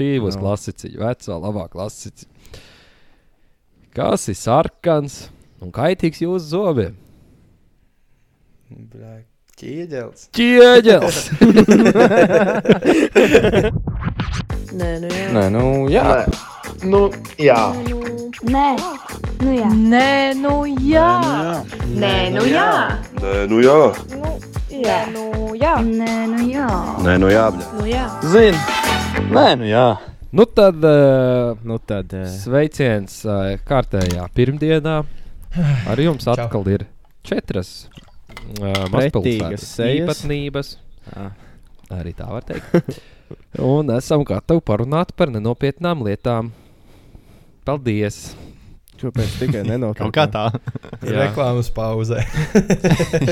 Šī būs No. klasiciņa, vecā, labā klasiciņa. Kas ir sarkans un kaitīgs jūsu zobiem? Bļā, Ķīģels. Ķieģels! Nē, nu jā. Nē, nu, jā. Nu, jā. Nē, nu jā. Nē, nu jā. Nē, nu jā. Nē, nu jā. Jā, nu jā. Nē, nu jā. Nē, nu jā. Nu jā. Zini. Nē, nu, jā. nu tad uh, Nu, tad. eh, sveiciens uh, kārtējā pirmdienā. Ar jums Čau. atkal ir četras uh, mazpilsētas īpatnības. ā. Arī tā var teikt. Un esam gatavi parunāt par nenopietnām lietām. Paldies! Kāpēc tikai nenotiek? Kaut kā tā. Reklāmas pauzē.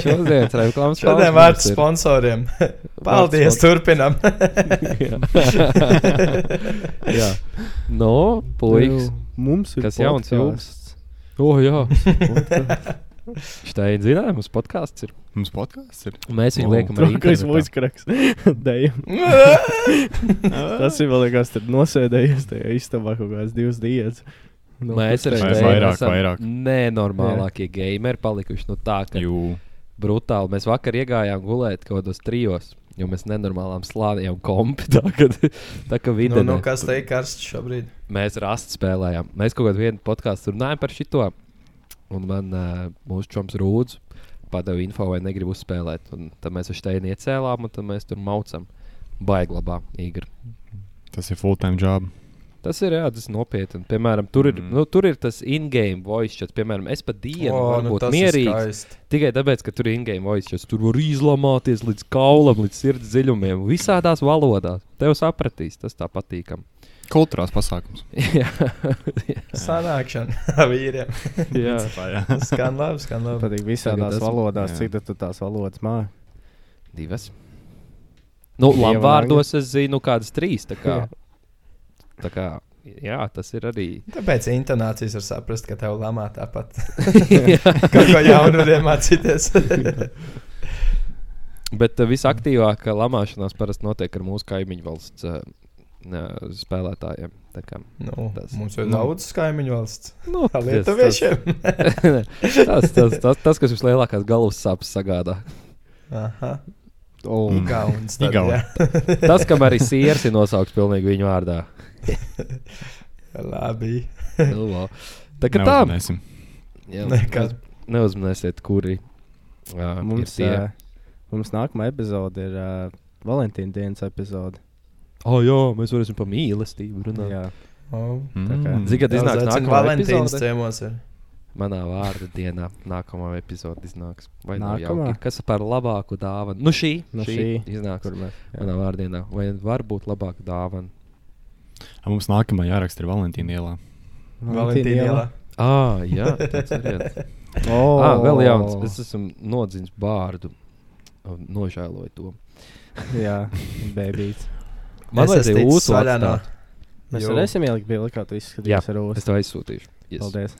Šodienas reklāmas Šodien pauze vārds ir. sponsoriem. Paldies, turpinam. Jā. No, puikas. Mums ir Kas jauns podcasts. O, jā. Štai zinājām, mums podkāsts ir. Mums podkāsts ir. Mēs viņu liekam arī internetā. voice Deju. Tas ir vēl kāds tur nosēdējies tajā istabā kaut kādas divas dienas. Nu, Mēs Steinu vairāk, esam vairāk? Nenormālākie gameri palikuši. Nu, tā kā Jū. brutāli. Mēs vakar iegājām gulēt kaut kādos trijos, jo mēs nenormālām slānījām kompi. Tā, kad, tā kā Nu, vidē nu, kas te ir karsts šobrīd? mēs rast spēlējām. Mēs kaut kādā podkāstā runājām par šito. Un man uh, mūsu čoms Rūds padeva info, vai negrib uzspēlēt. Un tad mēs ar Steinu iecēlām, un tad mēs tur maucam. Baiglabā, Igor. Tas ir full time job. Tas ir, jā, tas ir nopietni. Piemēram, tur ir, Mm. nu, tur ir tas in-game voice chats. Piemēram, es pat dienu O, varu nu, būt tas mierīgs. Tikai tāpēc, ka tur ir in-game voice chats. Tur var izlamāties līdz kaulam, līdz sirds dziļumiem. Visādās valodās. Tev sapratīs, tas tā patīkam. Kultūrās pasākums. jā, Sanākšana vīriem. jā. Jā. Skan labi, skan labi. Patīk visādās valodās, jā. cik tad tu tās valodas māki. divas. Nu, Dieva labi, vārdos es zinu, kādas trīs. Kā, Jā. Tā kā, jā, tas ir arī. Tāpēc intonācijas var saprast, ka tev lamā tāpat. Kaut ko jaunu var iemācīties. Bet uh, visaktīvākā lamāšanās parasti notiek ar mūsu kaimiņu valsts uh, spēlētājiem. Tā kā, nu, Tas- mums ir nu. daudz kaimiņu valsts. nu, Lietuviešiem. tas, tas, tas, tas, kas vislielākās galvas sāpes sagādā. Aha. Oh, Mm. Gauns. tad. Tas, kam arī sieras ir nosaukts pilnīgi viņu vārdā. Labi. Nu, tā kā tā. Jā, Nekas. Neuzmanēsiet, kuri. Uh, mums, tie. uh, mums nākamā epizode ir uh, Valentīna dienas epizode. Oh, jā, mēs varēsim par mīlestību runāt. Jā, Oh. Tā kā- Mm. Zini, kad iznāks nākamā Valentīnas ciemos. ir. Manā vārda dienā nākamā epizode iznāks. Vai nav Nākamā? Kas par labāku dāvanu? Nu, šī, Nu, šī, šī, iznāks. mēs. jā. Manā vārdā dienā. Vai var būt labāka dāvana? A, Mums nākamā jāraksta ir Valentīna ielā. Valentīna ielā. Ah, jā, tas ir viens. Oh, Ah, vēl jauns. Es esmu nodzinis bārdu. Un Nožēloju to. Jā, bēbīts. Man Es ūsu vaļā no- atstāt. Mēs Jo. varēsim ielikt bildi, kā tu izskaties Jā, ar Es ūsu. to aizsūtīšu. Yes. Paldies.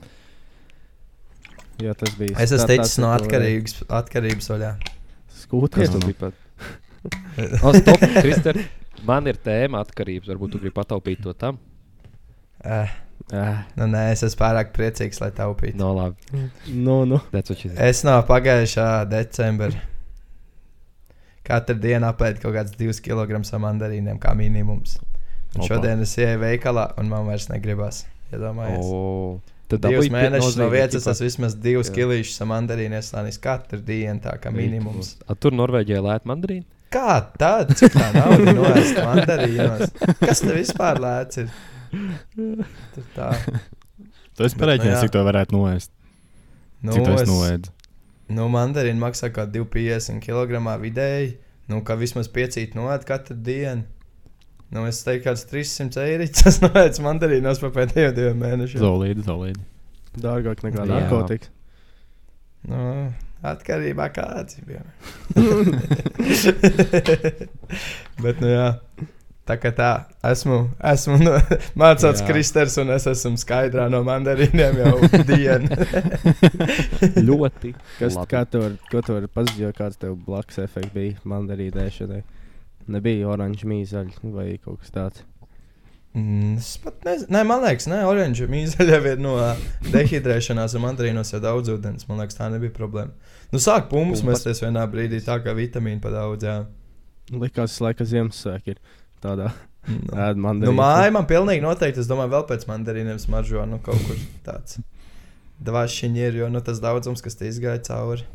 Jā, tas bija. Es esmu teicis no ir atkarības, atkarības vaļā. Kas Skūties. tas bija? pat? O, stop, Krister. Man ir tēma atkarības. Varbūt tu gribi pataupīt to tam. Eh, Ah, nu, nē, es esmu pārāk priecīgs, lai taupītu. No labi. nu, nu. She said. Es no pagājušā decembra katru dienu apēdu kaut kādus divus kilogramus ar mandarīniem, kā minimums. Un Opa. šodien es ienāku veikalā, un man vairs negribas. Iedomājieties, oh, Oh. Tad dabūji mēnešus no vietas es vismaz divus kilīšus ar mandarīniem slānīs katru dienu, tā kā minimums. A, tur Norvēģijā lēt mandarīnu. Kā tad? Cik tā nauda noēst mandarīnos? Kas te vispār lēts ir? Tur tā. Tu esi Bet, nu, pareiķinājis, jā. cik to varētu noēst. Nu, Cik to es noēdu. Nu, mandarīna maksā kaut 2,50 kg vidēji. Nu, kā vismaz 5 noēd katru dienu. Nu, es teiktu, kāds 300 eiro. Tas noēdz mandarīnos pa pēdējiem diviem mēnešiem. Zolīdi, zolīdi. Dārgāk nekā Jā. narkotikas. Nu, atkarībā kāds ir. Bet, nu jā. Tā kā tā, esmu, esmu no, mācīts. Kristers, un es esmu skaidrā no mandarīniem jau dienu. Ļoti. Kas, labi. kā tu vari, ko tu vari paziņot, kāds tev blakus efekts bija mandarīnēšanai? Nebija oranžs mīzaļš vai kaut kas tāds. Mm, Es pat nezinu, Nē, man liekas, ne, oranža mīzeļa jau ir no dehidrēšanās, un mandarīnos jau daudz ūdens. Man liekas, tā nebija problēma. Nu, sāk pumpas mesties vienā brīdī, tā kā vitamīnu pa daudz. Jā. Likās, ka Ziemassvētku ir tādā Nu, ēd nu mandarīnu. māja man pilnīgi noteikti, es domāju, vēl pēc mandarīniem smaržo, nu, kaut kur tāds. Dvašiņi ir, jo nu, tas daudzums, kas te izgāja cauri.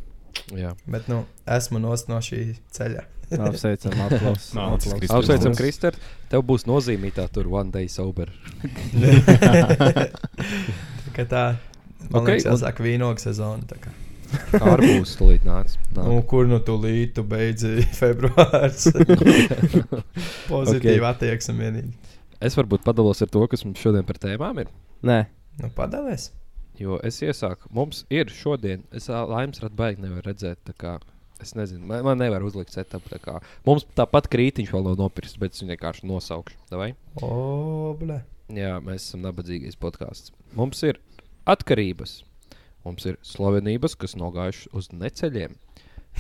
Jā. Bet, nu, esmu nost no šī ceļa. Apsveicam, aplausus. Kristers. Apsveicam, Kristēr. Tev būs nozīmītā tur one day sober. Tā kā tā. Man Ok, liekas, un- jāsāk vīnogu kā. Ar būs tūlīt nāc. Nu, kur nu tu līdzi, tu beidzi februārs? Pozitīvi okay. attieksme vienīgi. Es varbūt padalos ar to, kas mums šodien par tēmām ir. Nē, Nu, padalies. Jo es iesaku, mums ir šodien, es laimes radu baigi nevaru redzēt. tā kā, Es nezinu, man, man nevar uzlikt setup. tā kā. Mums tāpat krītiņš vēl nav nopirkts, bet es viņu vienkārši nosaukšu. Davai? O, ble. Jā, mēs esam nabadzīgais podkāsts. Mums ir atkarības, mums ir slavenības, kas nogājušas uz neceļiem.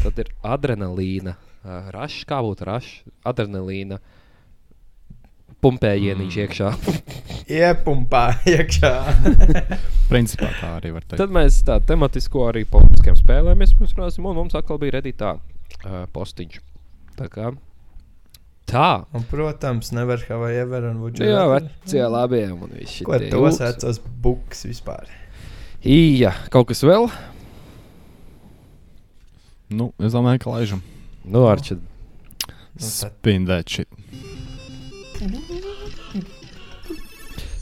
Tad ir adrenalīna, uh, rašs, kā būtu rašs, adrenalīna. Pumpējienīši mm. iekšā. Iepumpā iekšā. Principā tā arī var teikt. Tad mēs tādu tematisko arī politiskiem spēlēm runāsim, un mums atkal bija redītā uh, postiņš. Tā kā tā. Un, protams, nevar have I ever un you Jā, vecie labiem un viss šī. Ko tos vecos buks vispār? Ija, kaut kas vēl? Nu, es domāju, ka laižam. Nu, ar čet. tad- Spin that shit.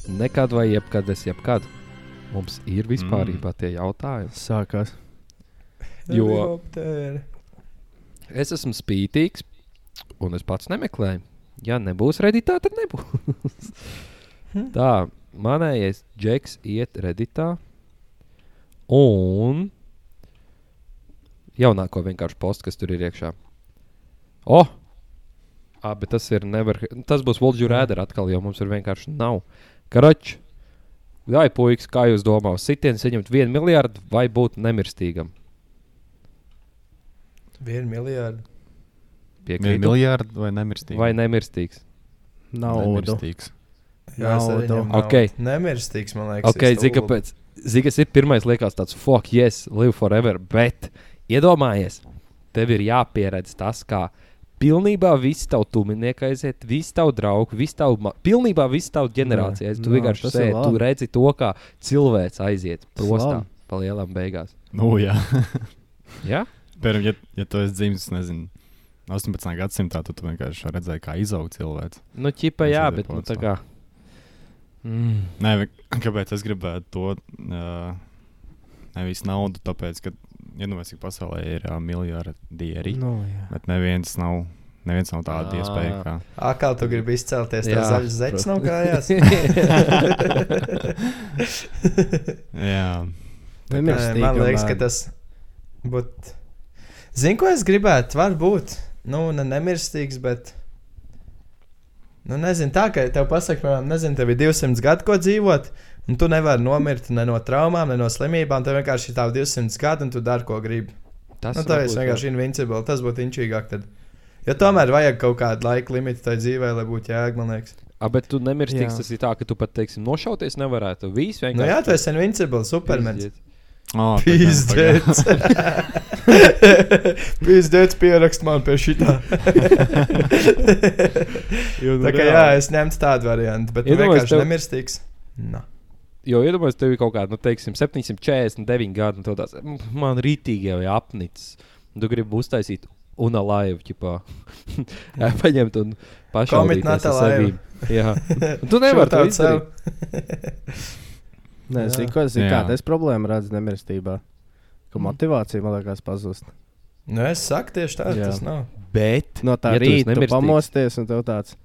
Nekad vai jebkad, es jebkad. Mums ir vispār mm. tie jautājumi. sākās. Jo-. Es esmu spītīgs, un es pats nemeklēju. Ja nebūs redītā, tad nebūs. Tā, manējais džeks iet redītā. Un jaunāko vienkārši postu, kas tur ir iekšā. O! Ah, bet tas ir nevar. Tas būs Volģu rēdera atkal, jo mums ir vienkārši nav. Karač! Vai puikas, kā jūs domājat, sitiens saņemt vienu miljardu vai būt nemirstīgam? Vienu miljardu. Vienu Piekrītu. miljardu vai nemirstīgs? Vai nemirstīgs? Naudu. nemirstīgs? Jā, es arī Naudu. ņemu naudu. Ok. Nemirstīgs, man liekas. Ok, ir zini, stulbi. kāpēc. Zini, kas ir pirmais, liekas, tāds fuck, yes, live forever. Bet iedomājies, tev ir jāpieredz tas, kā pilnībā viss tavu tuvinieki aiziet, viss tavu draugu, viss tavu, ma- pilnībā viss tavu ģenerāciju aiziet. Tu jā, vienkārši sēdi, tu redzi to, kā cilvēks aiziet prostā pa lielām beigās. Nu, jā. Ja? Piemēram, ja, ja tu esi dzimis, nezinu, 18. gadsimtā, tad tu vienkārši redzēji, kā izaug cilvēks. Nu, ķipa, jā, bet nu, tā kā. Mm. Nē, kāpēc es gribētu to uh, nevis naudu, tāpēc, ka, ja nu mēs cik pasaulē ir uh, miljardieri, Nu, jā. bet neviens nav, neviens nav tāda iespēja. Kā. Akā tu gribi izcelties, tev Jā, zaļš zeķis nav kājās. Jā, Nē, Nemirstīgam man liekas, ka tas būtu. Zinu, ko es gribētu. Varbūt, nu, ne nemirstīgs, bet. Nu, nezinu, tā kā tev pasaka, piemēram, nezinu, tev ir 200 gadi, ko dzīvot, un tu nevari nomirt ne no traumām, ne no slimībām. Tev vienkārši ir tādi 200 gadi, un tu dari, ko gribi. Tas Nu, tā ir vienkārši invincible. Tas būtu inčīgāk. Tad. Jo tomēr vajag kaut kādu laika limitu tai dzīvē, lai būtu jēga, man liekas. A, bet tu nemirstīgs, tas ir tā, ka tu pat, teiksim, nošauties nevarētu. Viss vienkārši. Nu, jā, tu esi invincible, supermens. oh, Pīzdēts. Pīzdēts pierakst man pie šitā. Jo, nu, Tā kā jā, es ņemtu tādu variantu, bet tu vienkārši tev- nemirstīgs. No. Jo iedomājieties, tev ir kaut kāda, nu, teiksim, 749 gadi, un tāds "Mm, - man rītīgi jau ir apnicis. Tu gribi uztaisīt un laivu, ķipā. Jā, paņemt un pašaudīt ar sevi. Jā. Tu nevari to izdarīt. Nē, Jā. zinu, ko es zinu, kāda es problēma redzu nemirstībā. Ka Mhm. motivācija man liekas pazust. Nu, es saku tieši tā, Jā. tas nav. Bet No tā Ja rīta pamosties un tev tāds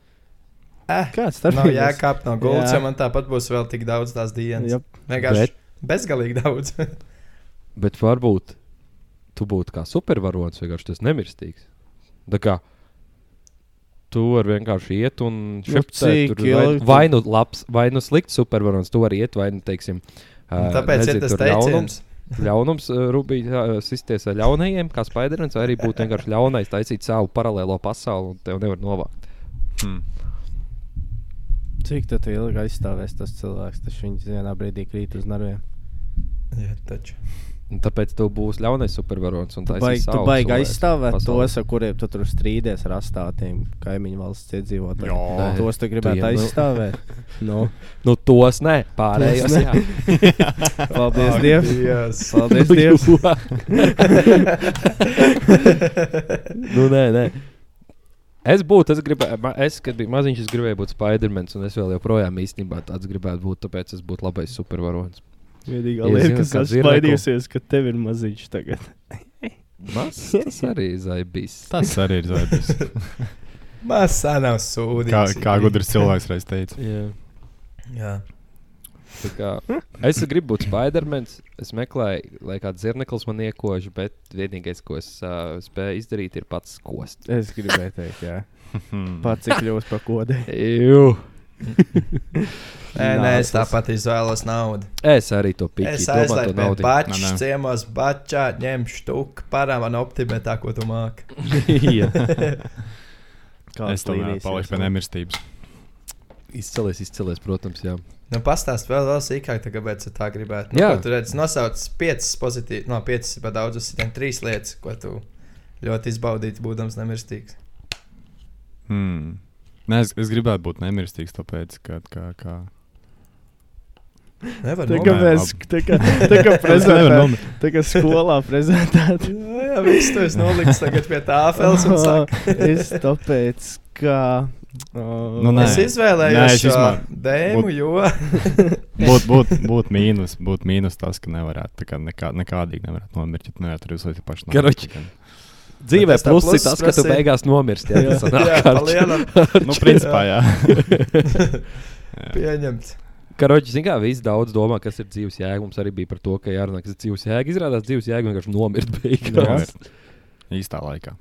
Eh, - kāds tas nav jākāp no gultas, Jā. jo man tāpat būs vēl tik daudz tās dienas. Jā, Vienkārši Bet- bezgalīgi daudz. Bet varbūt tu būtu kā supervaronis, vienkārši tas nemirstīgs. Tā kā tu vari vienkārši iet un Nu, šeptēt, cik tur vai, vai nu labs, vai nu slikts supervaronis. Tu vari iet, vai nu, teiksim, ā, Tāpēc nezinu, ir tas ļaunums, teiciens. ļaunums ā, rubīt, ā, sisties ar ļaunajiem, kā Spidermans, vai arī būt vienkārši ļaunais, taisīt savu paralēlo pasauli un tev nevar novākt. Hmm. Cik tad ilgi aizstāvēs tas cilvēks? Tas viņš vienā brīdī krīt uz narviem. Jā, taču. Un tāpēc tu būsi ļaunais supervaronis. un Tu baigi, tu cilvēku aizstāvēt tos, ar kuriem tu tur strīdies ar astātiem kaimiņu valsts iedzīvotājiem. Jā. Nē. Tos tu gribētu Tiem, nu- aizstāvēt. Nu, Nu, tos nē, pārējos. Tos jā. paldies Ak, Dievam! Dievs. Paldies Dievam! nu, nē, nē. Es būtu, es gribēju, es, kad biju maziņš, es gribēju būt Spidermans, un es vēl joprojām īstenībā tāds gribētu būt, tāpēc es būtu labais supervaronis. Vienīgā lieta, kas kā man spaidījusies, ka tev ir maziņš tagad. Mas, tas arī ir zaibis. Tas arī ir zvaigznes. Masā nav kā, sūdzīgs. kā gudrs cilvēks reiz teica. Jā. Jā. Tā Kā, es gribu būt Spidermans. Es meklēju, lai kāds zirneklis man iekož, bet vienīgais, ko es uh, spēju izdarīt, ir pats kost. Es gribēju teikt, jā. Pats kļuvis par kodē. Jū. Nē, nē, es tāpat izvēlos naudu. Es arī to pīku. Es Nē, bačas nē. ciemos, bačā, ņemšu štuku, parā man optimē tā, ko tu māki. Es tomēr palikšu pie nemirstības. Izcelies, izcelies, protams, jā. Nu, pastāst vēl, vēl sīkāk, tā, kāpēc tu tā gribētu. Nu, Jā. ko tu redzi, nosauc piecas pozitīvas, no piecas ir pa daudz, uz tiem trīs lietas, ko tu ļoti izbaudītu, būdams nemirstīgs. Hmm. Nē, es, es gribētu būt nemirstīgs, tāpēc, ka. Kā, kā... Nevar Tā kā mēs, tā kā, tā kā Es prezentējam, tā kā skolā prezentēt. Jā, jā, viss tu esi nolicis tagad pie tāfeles un saka. es tāpēc, ka. Uh, Nu, nē. Es izvēlējos Nē, es šo izmā- dēmu, būt- jo Būtu būt, būt mīnus, būt mīnus tas, ka nevarētu, tā kā nekā, nekādīgi nevarētu nomirt, ja tu nevarētu arī uzlikt pašu Karoči. Dzīvē tas tā pluss ir tas, ka tu beigās nomirsti. Jā, Jā. tas Jā, palielam. Nu, principā, jā. jā. pieņemts. Karoči, zini, kā visi daudz domā, kas ir dzīves jēga. Mums arī bija par to, ka jārunā, kas ir dzīves jēga. Izrādās, dzīves jēga vienkārši nomirt beigās. Īstā laikā.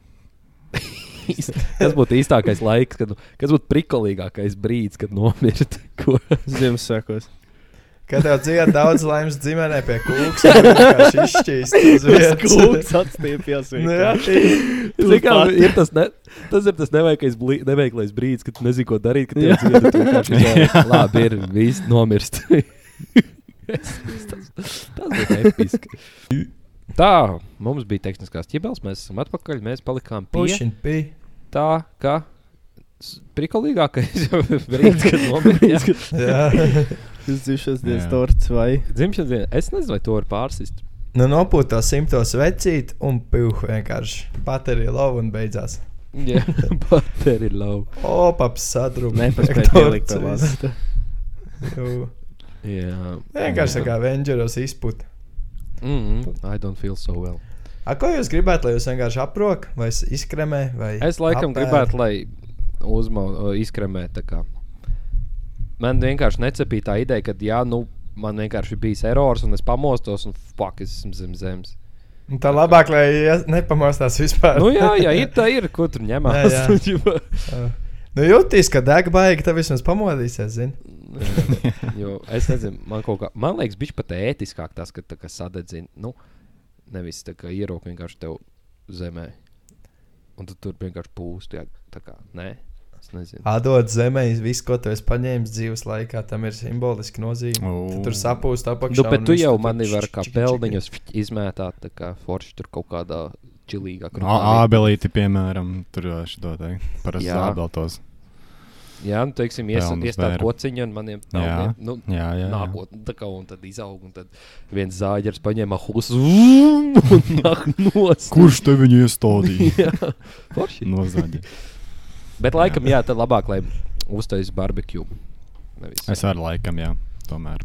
Kas būtu īstākais laiks, kad, kas būtu prikolīgākais brīdis, kad nomirt? Ko? Ziemassvētkos. Kad tev dzied daudz laimes ģimenē pie kūks, vienkārši izšķīst. Kūks atstiepjas. Nu, jā, Zini, kā, ir tas, ne, tas ir tas neveiklais, brīdis, kad tu nezini, ko darīt. Kad tev tu vienkārši izvēlies, labi, ir viss nomirst. tas, tas bija episki. Tā, mums bija tehniskās ķibeles, mēs esam atpakaļ. Mēs palikām pie tā, ka prikolīgākais brīdis, kad. Jā. Tas dzimšanas dienas torts vai Dzimšanas diena. Es nezinu, vai to var pārsist. Nu, nopūt to simtos vecīt un pīh vienkārši. Baterija lauva un beidzās. Jā, baterija ir lau. O, paps sadrūp. nepaspēja pielikt pie lādes. Jā. Vienkārši tā kā Avengers izput. Mm, I don't feel so well. A, ko jūs gribētu, lai jūs vienkārši aprok vai izkremē? Vai Es laikam apēd? gribētu, lai tā kā. Man vienkārši necepīja tā ideja, ka, jā, nu, man vienkārši bija erors, un es pamostos, un fuck, es esmu zem zemes. Tā labāk, lai nepamostās vispār. Nu, jā, jā, ir tā, ir, ko tur ņemās. Jā, jā. Nu, jutīs, ka deg baigi, tad vismaz pamodīsies, zini. jo es nezinu, man kaut kā, man liekas, bija pat ētiskāk tas, ka tā kā sadedzina, nu, nevis tā kā ierauga vienkārši tev zemē. Un tu tur vienkārši pūst, jā, tā kā, nē. Atdot zemē, visu, ko tu esi paņēmis dzīves laikā, tam ir simboliski nozīme. Tad tur sapūst apakšā. Nu, bet tu viss jau tur mani vari kā pelniņus izmētāt, tā kā forši tur kaut kādā čilīgā Ābelīti, piemēram, tur šo te parasti Jā. Jā, nu, teiksim, ies, Pelnus iestāda bēru. kociņa un maniem Jā. pelniem. Nu, Jā, jā. jā. Nākotnē, tā kā un tad izaug, un tad viens zāģers paņēma husu un nāk nost. Kurš te viņu iestādīja? Jā, forši. Nozaģi. Bet laikam, jā, tad labāk, lai uztaisītu barbecue. Nevis. Es arī laikam, jā, tomēr.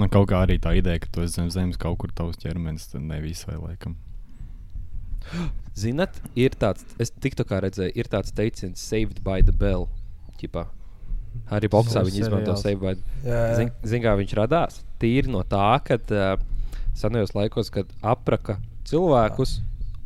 Man kaut kā arī tā ideja, ka tu esi zem zemes kaut kur tavs ķermenis, tad ne visai laikam. Zinat, ir tāds, es tikko kā redzēju, ir tāds teiciens, saved by the bell. Ķipā. Arī boxā viņi izmanto Jā, jā. Zini, zin, kā viņš radās? Tīri no tā, ka uh, senajos laikos, kad apraka cilvēkus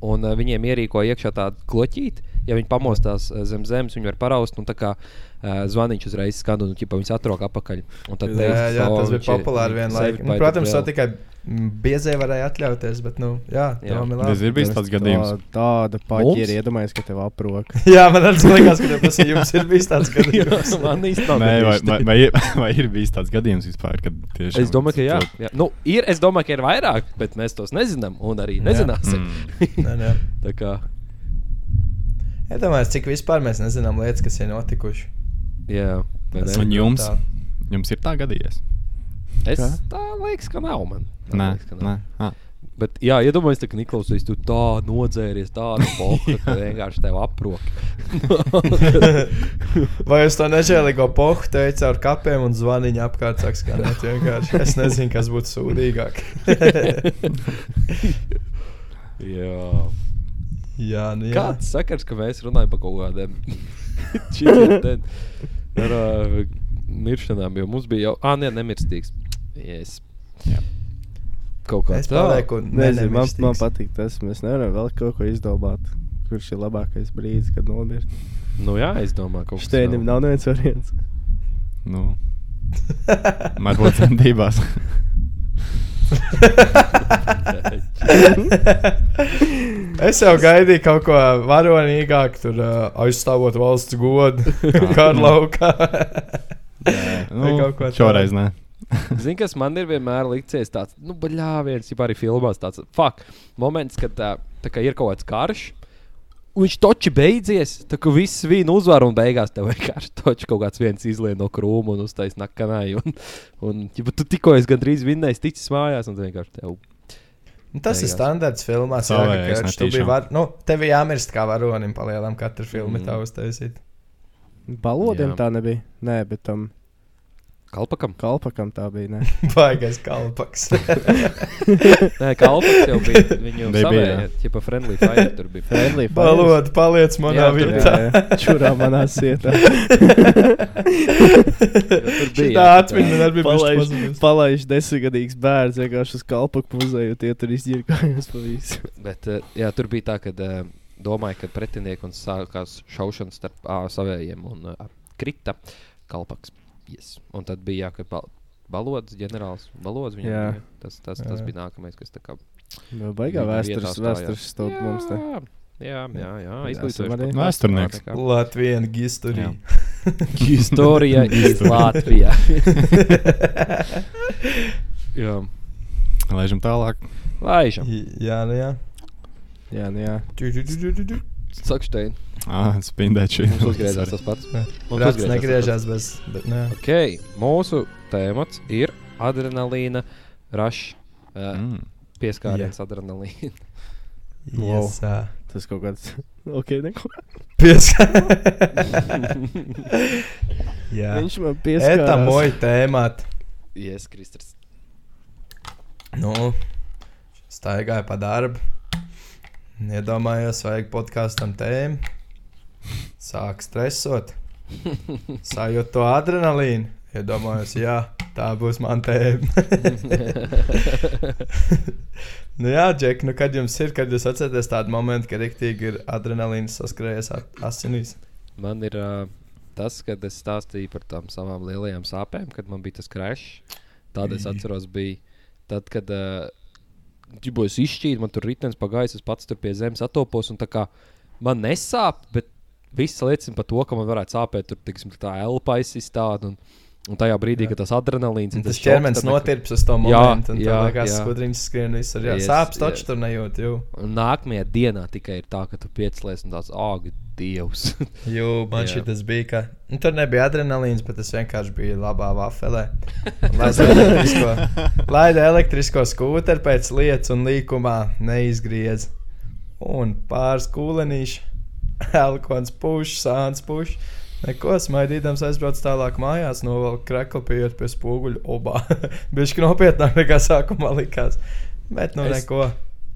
un uh, viņiem ierīko iekšā tādu kloķīti, ja viņi pamostās uh, zem zemes, viņi var paraust. Un tā kā uh, zvaniņš uzreiz skan un ķipa, viņas atrok apakaļ. Un tad Jā, teica, jā, "O, tas bija ir- populāri sevi Nu, protams, to vēl." tikai mm, biezie varēja atļauties, bet, nu, jā, Jā. ir Tas ir bijis tāds gadījums. Tā, tāda paķēra iedomājas, ka tev aproka. Jā, man arī liekas, ka tas jums ir bijis tāds gadījums. Man īstenībā Nē, vai, vai, vai, ir, vai ir bijis tāds gadījums vispār, kad tieši Es domāju, ka jā. jā. Nu, ir, es domāju, ka ir vairāk, bet mēs tos nezinām un arī Jā. nezināsim. Mm. Nē, nē. Tā kā, Iedomājieties, cik vispār mēs nezinām lietas, kas ir notikušas. jā, Tas? Un jums, Tā. jums ir tā gadījies? es Kā? tā liekas, ka nav man. Tā Nē, liekas, ka nav. nē. Bet, jā, iedomājieties, ka Niklaus, tu tā nodzēries, tādu pohu, ka vienkārši tev aprok. Vai uz to nežēlīgo pohu teica ar kapiem un zvaniņu apkārt sāk skanēt vienkārši. Es nezinu, kas būtu sūdīgāk. jā. jā, nu jā. Kāds sakars, ka mēs runājam par kaut kādiem čitiem ar uh, miršanām, jo mums bija jau, ah, nē, nemirstīgs. Yes. Jā. Kaut kā Es tā. palieku Nezinu, man, man patīk tas. Mēs nevaram vēl kaut ko izdomāt. Kurš ir labākais brīdis, kad nomirt? Nu jā, es domāju, ka kaut kas Steinim vēl. nav neviens variants. Nu, varbūt centībās. es jau gaidīju kaut ko varonīgāku, tur uh, aizstāvot valsts godu, kā ar laukā. nu, kaut ko tādu. šoreiz nē. Zini, kas man ir vienmēr licies tāds, nu, baļāviens, ja arī filmās tāds, fuck, moments, kad tā, tā kā ir kaut kāds karš. un Viņš toči beidzies, tā kā viss vīna uzvar un beigās tev vienkārši toči kaut kāds viens izlien no krūma un uztais nakanai. Un, un ja tu tikko esi gandrīz vinnējis, ticis mājās un vienkārši tev. Nu, tas ir standarts filmās. Jā, Savējais, ka tu biji var, nu, tev ir jāmirst kā varonim palielam katru filmu Mm. tā uztaisīt. Balodiem Jā. tā nebija. Nē, bet tam Kalpakam? kalpakam tā bija. Nē. Baigais kalpaks. Nē, kalpaks jau bija. Viņu jā. ķipa friendly fire tur bija. Friendly fire. Balot, paliec manā Jā, vietā. Jā, jā. Čurā manā sietā. Tur bija. Tā atmiņa man arī bija Palaiž, palaiž desmitgadīgs bērns vienkārši uz kalpaku muzeju, tie tur izģirkājās pa visu. Bet uh, jā, tur bija tā, ka uh, domāju, ka pretinieki un sākās šaušana starp uh, savējiem un uh, krita kalpaks. Yes. Un tad bija jā, ka bal balods, ģenerālis balods. viņam Jā. bija. Tas, tas, tas Jā. bija nākamais, kas tā kā. Nu, Baigā vēstures, vēstures stūda mums te. Jā, jā, jā, podcasts. Vēsturnieks. Latvijas gistorija. Istorija iz Latvijā. jā, Laižam tālāk. laižam. jā, nu jā. Jā, nu jā. Sakšteini. Ah, spindēt šī. Mums uzgriezās tas pats. Mums tas negriežās bez, bet nē. Ok, mūsu tēmats ir adrenalīna rush. Uh, Mm. Pieskāriens adrenalīna. Wow. Yes, ā. Tas kaut kāds. Ok, neko. Pieska- Jā. Viņš man Eta pieskārās. moja tēmāt. Yes, Kristers. Nu, staigāju pa darbu. Iedomājos, vajag podkāstam tēmu. Sāk stresot. Sajūtu to adrenalīnu. Iedomājos, jā, tā būs mana tēma. nu jā, Džek, nu kad jums ir, kad jūs atceraties tādu momentu, kad rīktīgi ir adrenalīns saskrējies asinīs? Man ir uh, tas, kad es stāstīju par tām savām lielajām sāpēm, kad man bija tas krešs. Tad es atceros, bija tad, kad uh, ģibos izšķīt, man tur ritenis pagājis, es pats tur pie zemes atopos. un tā kā Man nesāp, bet viss liecina par to, ka man varētu sāpēt tur, tiksim, tā elpa izsistāta. Un, un tajā brīdī, Jā. kad tas adrenalīns Un ir Tas ķermenis notirps uz to Jā, momentu, un jā, tā kā skudriņš skrien visur. Jā, Yes, sāpes taču yes. tur nejūt. Jū. Un nākamajā dienā tikai ir tā, ka tu piecēlies un tāds āgļu dievs. Jū, man šī tas bija, ka nu, tur nebija adrenalīns, bet tas vienkārši bija labā vafelē. Un Laida elektrisko, skūteru pēc lietas un līkumā neizgriez. Un pāris kūlenīši, elkons puš, sāns puš. Neko smaidīdams aizbrauc tālāk mājās, novelk kreklu pieejot pie spoguļa obā. Bišķi nopietnāk nekā sākumā likās. Bet nu Es- neko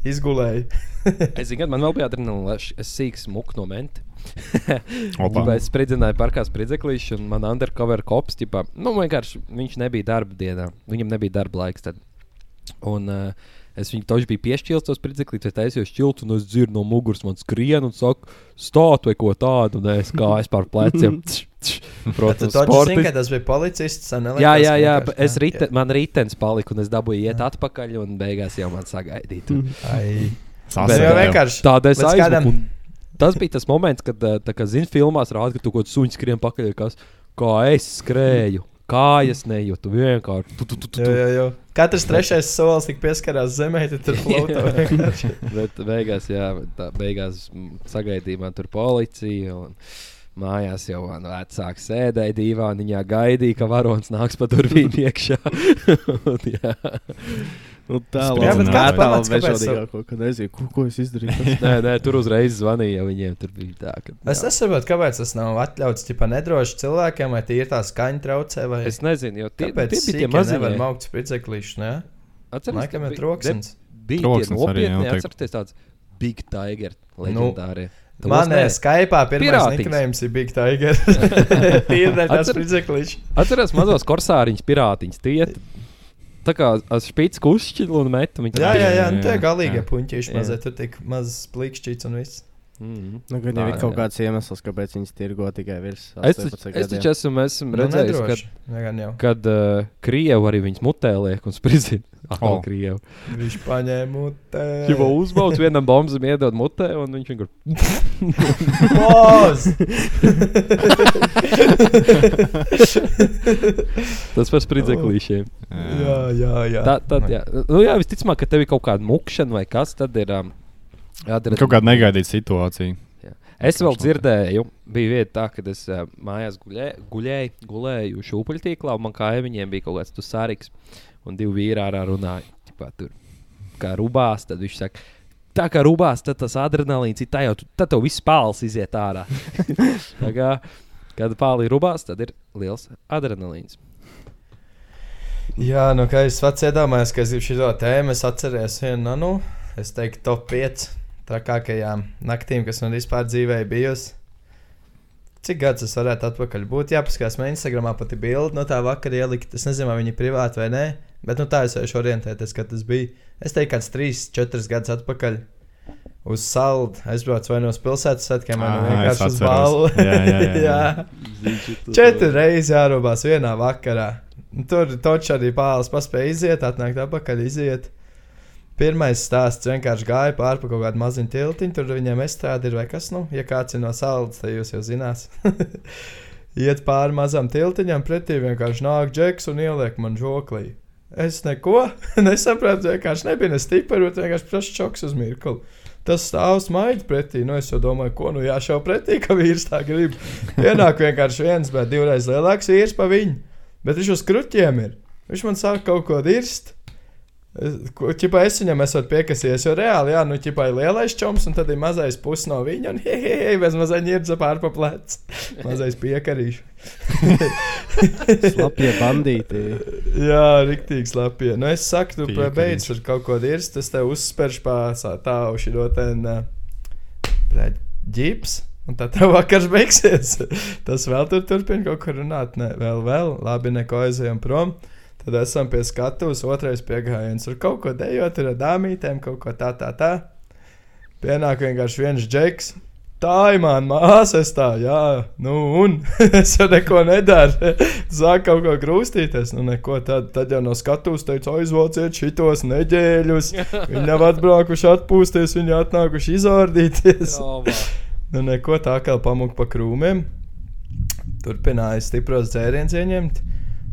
izgulēju. es zinu, ka man vēl bija adrenalīns, es sīks muku no menti. Es spridzināju parkā spridzeklīšu, un man undercover kops, ģipā, nu, vienkārši viņš nebija darba dienā. Viņam nebija darba laiks tad. Un uh, Es viņu toši biju piešķīlis tos spridzeklis, es taisīju šķiltu, un es dzirdu no muguras, man skrien un saka, stāt vai ko tādu, un es kājas pār pleciem. Protams, taču ka tas bija policists. un Jā, jā, jā, es jā. rite, man rītdienas palika, un es dabūju iet atpakaļ, un beigās jau man sagaidīja. tur. Ai. Tas jā. vienkārši. Es kādam- aizmuku. un Tas bija tas moments, kad, tā kā zini, filmās rāda, ka tu kaut kādā suņā skrien pakaļ, kas, kā es skrēju. Kājas nejūtu vienkārši. Tu, tu, tu, tu, Jā, tu. jā, jā. Katrs trešais solis tik pieskarās zemē, tad tur vienkārši. Bet beigās, jā, tā, beigās sagaidīja man tur policija. Un... Mājās jau man vecāks sēdēja divāniņā, gaidīja, ka varonis nāks pa durvīm iekšā. Un, jā. Nu, tā Jā, bet kāds pamats, kāpēc vežodīgāko, kad nezinu, ko, ko es izdarīju. nē, nē, tur uzreiz zvanīja, viņiem tur bija tā. Ka, Es nesaprotu, kāpēc tas nav atļauts ķipa nedroši cilvēkiem, vai tie ir tā skaņa traucē, vai es nezinu, jo tie, kāpēc tie bija tie mazie. nevar maukt spridzeklišus, ne? Atceries, Laikam ka ir bija- troksnis. Bija Troksnis tie arī, jā, nopietni, noteikti. atcerieties tāds Big Tiger, leģendārie. Tos Man nē. ir Skype, pirmais Pirātiņš. niknējums ir Big Tiger. Tīri tāds Atcer- spridzeklis. Atceries mazos korsāriņus, pirātiņus, tie tā kā ar spīdus kušķilu un metu. Jā, tā- jā, jā, nu galīgie Jā. puņķīši Jā. mazie, tur tik mazs plikšķīts un viss. Mhm. Nu, gan jau Tā, ir kaut kāds iemesls, kāpēc viņas tirgo tikai virs Es 18 taču, es gadiem. taču esmu, esmu Nu, redzējis, ka, nedroši. Jā, gan jau. kad uh, krievi arī viņas mutē liek un spridzina. O. oh. krievi. Viņš paņēma mutē. Jau uzbauc vienam bombam, iedod mutē, un viņš vienkārši. Poz! Tas par spridzeklīšiem. jā, jā, jā. Tā, tad, jā. Nu, jā, visticamāk, ka tev ir kaut kāda mukšana vai kas, tad ir. Um, jādara- Kaut kāda negaidīta situācija. Es vēl dzirdēju, bija vieta tā, ka es uh, mājās guļē, gulēju, gulēju šūpuļtīklā, un man kājām bija kaut kāds sārīgs, un divi vīri ārā runāja. Ķipā, tur, kā rubās, tad viņš saka, tā kā rubās, tad tas adrenalīns ir tā jau, tad tev viss pāls iziet ārā. Kā, kad pāli rubās, tad ir liels adrenalīns. Jā, nu, kā es pats iedomājos, ka šo tēmu, es atceros vienu, nu, nu, es teiktu, top 5 trakākajām naktīm, kas man vispār dzīvē ir bijusi. Cik gadus es varētu atpakaļ būt? Jā, paskatās, man Instagramā pati bilde no tā vakara ielikt. Es nezinu, vai viņi ir privāti vai nē, bet nu, tā es varēšu orientēties, kad tas bija. Es teiktu, kāds 3, 4 gadus atpakaļ. Uz saldu aizbraucu vai no pilsētas svētkiem, vai nu vienkārši uz balvu. Jā, jā, jā, jā. Četri reizes jārobās vienā vakarā. Tur taču arī pāles paspēja iziet, atnākt atpakaļ, iziet. Pirmais stāsts vienkārši gāja pāri kaut kādu maziņu tiltiņu. Tur viņiem estrāde ir vai kas, nu, ja kāds ir no salas, tad jūs jau zinās. Iet pāri mazam tiltiņam, pretī vienkārši nāk džeks un ieliek man žoklī. Es neko nesapratu, vienkārši nebija ne stipri, bet vienkārši prasa čoks uz mirkli. Tas stāv smaidīt pretī. Nu, es jau domāju, ko nu jāšauj pretī, ka vīrs tā grib. Ienāk vienkārši viens, bet divreiz lielāks vīrs pa viņu. Bet viņš uz kruķiem ir. Viņš man sāk kaut ko dirst. Čipa es viņam esmu piekasies, jo reāli, jā, nu, čipa ir lielais čoms, un tad ir mazais pusi no viņa, un hei, bez mazai ņirdza pār pa plecu. Mazais piekarīšu. Slapjie bandīti. Jā, rīktīgi slapjie. Nu, es saku, tu beidz ar kaut ko dirst, tas tev uzspērš pārsā tālu šo ten, uh, ģips. Un tad tev vakars beigsies. Tas vēl tur turpina kaut ko runāt. Nē, vēl, vēl, labi, neko aizējām prom. Tad esam pie skatuves, otrais piegājiens. Tur kaut ko dejot ar dāmītēm, kaut ko tā, tā, tā. Pienāk vienkārši viens džeks. Tā ir mana māsa, es tā, jā, nu, un es jau neko nedaru. Sāk kaut ko grūstīties, nu, neko tad, tad jau no skatuves teica, aizvāciet šitos neģēļus. Viņi nav atbraukuši atpūsties, viņi atnākuši izordīties. Nu, neko tā kā pamūk pa krūmiem. Turpināja stipros dzērienus ieņemt.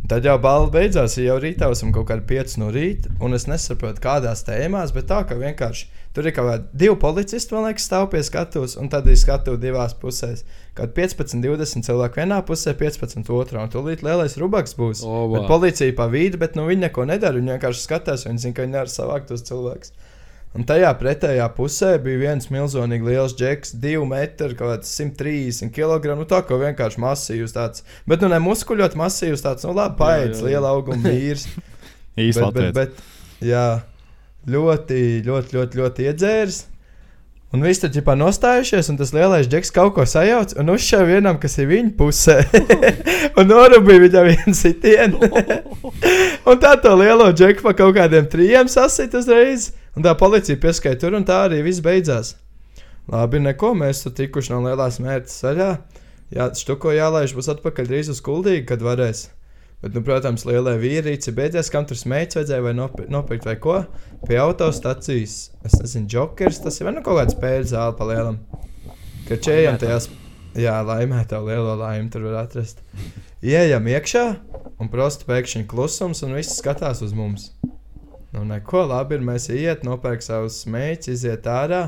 Tad jau balva beidzās, ja jau rītā esam kaut kādi 5 no rīta, un es nesaprotu, kādās tēmās, bet tā kā vienkārši tur ir kaut kādi divi policisti, man liekas, stāv pie skatuves, un tad ir skatuve divās pusēs. Kad 15, 20 cilvēku vienā pusē, 15 otrā, un tūlīt lielais rubaks būs. O, Bet vā. policija pa vidu, bet nu, viņi neko nedara. Viņi vienkārši skatās, viņi zina, ka viņi nevar savākt tos cilvēkus. Un tajā pretējā pusē bija viens milzīgi liels džeks, 2 metri, kaut kāds 130 kg. Nu, tā kā vienkārši masīvs tāds. Bet, nu, ne muskuļot masīvs tāds, nu, labi, paiets, liela auguma vīrs. Īsti bet, jā, ļoti, ļoti, ļoti, ļoti iedzērs. Un viss tur ģipā nostājušies, un tas lielais džeks kaut ko sajauc, un uzšāva vienam, kas ir viņa pusē. un norūpīja viņam vienu sitienu. un tā to lielo džeku pa kaut kādiem trijiem sasita uzreiz. Un tā policija pieskaita tur, un tā arī viss beidzās. Labi, neko, mēs tur tikuši no lielās mērķa saļā. Jā, štuko jālaiž būs atpakaļ drīz uz kuldīgi, kad varēs. Bet, nu, protams, lielai vīrīci beidzies, kam tur smēķis vajadzēja vai nopirkt, nopirkt vai ko. Pie autostacijas, es nezinu, jokers, tas ir vai nu kaut kāds spēļu zāle pa lielam. Ka čējam tajās, jā, laimē tev lielo laimi tur var atrast. Iejam iekšā, un prosti pēkšņi klusums, un viss skatās uz mums. Nu, neko labi ir, mēs iet, nopērk savus smēķus, iziet ārā,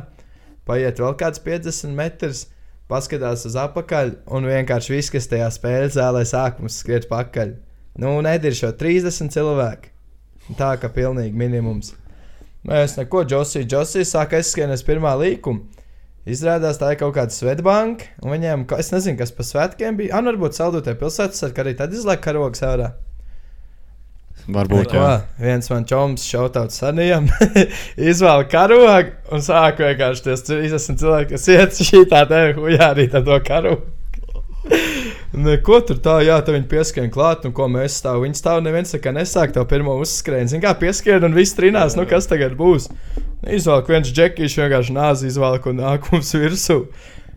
paiet vēl kāds 50 metrus, paskatās uz apakaļ, un vienkārši viss, kas tajā spēļu zālē sāk mums skriet pakaļ. Nu, nediršo 30 cilvēki. Tā kā pilnīgi minimums. Mēs neko, Josija, Josija sāk aizskrienēt pirmā līkuma. Izrādās, tā ir kaut kāda svetbanka, un viņiem, ka- es nezinu, kas pa svētkiem bija. Ah, nu, varbūt saldotē pilsētas, ar arī tad izlaik karogs ārā. Varbūt, jā. Viens man čoms šautauts sanījām, izvēla karogu un sāk vienkārši ties 30 cilvēki, kas iet šī tā te hujā arī tā to karogu. Neko tur tā, jā, tā viņi pieskrien klāt, un ko mēs stāvam. Viņi stāv, neviens kā nesāk to pirmo uzskrienu. Zini, kā pieskrien, un viss trinās, nu kas tagad būs. Izvēlēt viens džekijs, vienkārši nāzi izvēlēt un nāk mums virsū.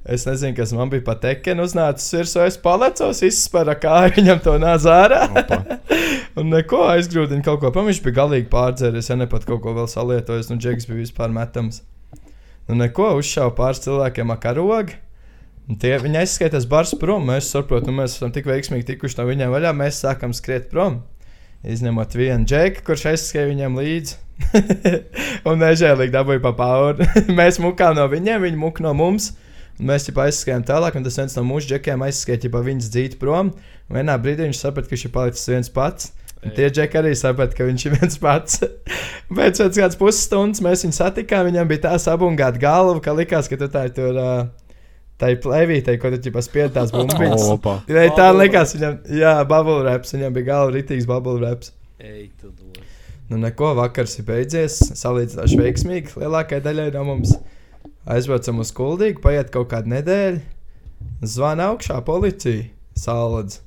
Es nezinu, kas man bija pat tekena uznācis virsū. Es palecos, izspēru kāju, viņam to nāc ārā. Un neko aizgrūdinu kaut ko. Viņš bija galīgi pārdzēries, ja ne pat kaut ko vēl salietojis, un džeks bija vispār metams. Nu, neko uzšāva pāris cilvēkiem ar karogu. Tie, viņi aizskaitās bars prom. Mēs saprotam, mēs esam tik veiksmīgi tikuši no viņiem vaļā. Mēs sākam skriet prom. Izņemot vienu džeku, kurš aizskrēja viņam līdzi. un nežēlīgi dabūja pa pauri. mēs mukām no viņiem, viņi muk no mums. Mēs jau aizskrējām tālāk, un tas viens no mūsu džekiem aizskrēja pa viņas dzīti prom. Un vienā brīdī viņš saprata, ka viņš ir palicis viens pats. Un tie džeki arī saprata, ka viņš ir viens pats. Pēc tam, kādas pusstundas mēs viņu satikām, viņam bija tā sabungāta galva, ka likās, ka tu tā ir tur. Uh, Tā ir plēvīte, ko tu ķipa spied tās bumbiņas. Opa. Jā, tā likās viņam, jā, bubble raps, viņam bija galva ritīgs bubble raps. Ej, tu no. Nu, neko, vakars ir beidzies, salīdzinoši veiksmīgi lielākajai daļai no mums. Aizbraucam uz kuldīgu, paiet kaut kāda nedēļa. Zvana augšā policija, sāladz.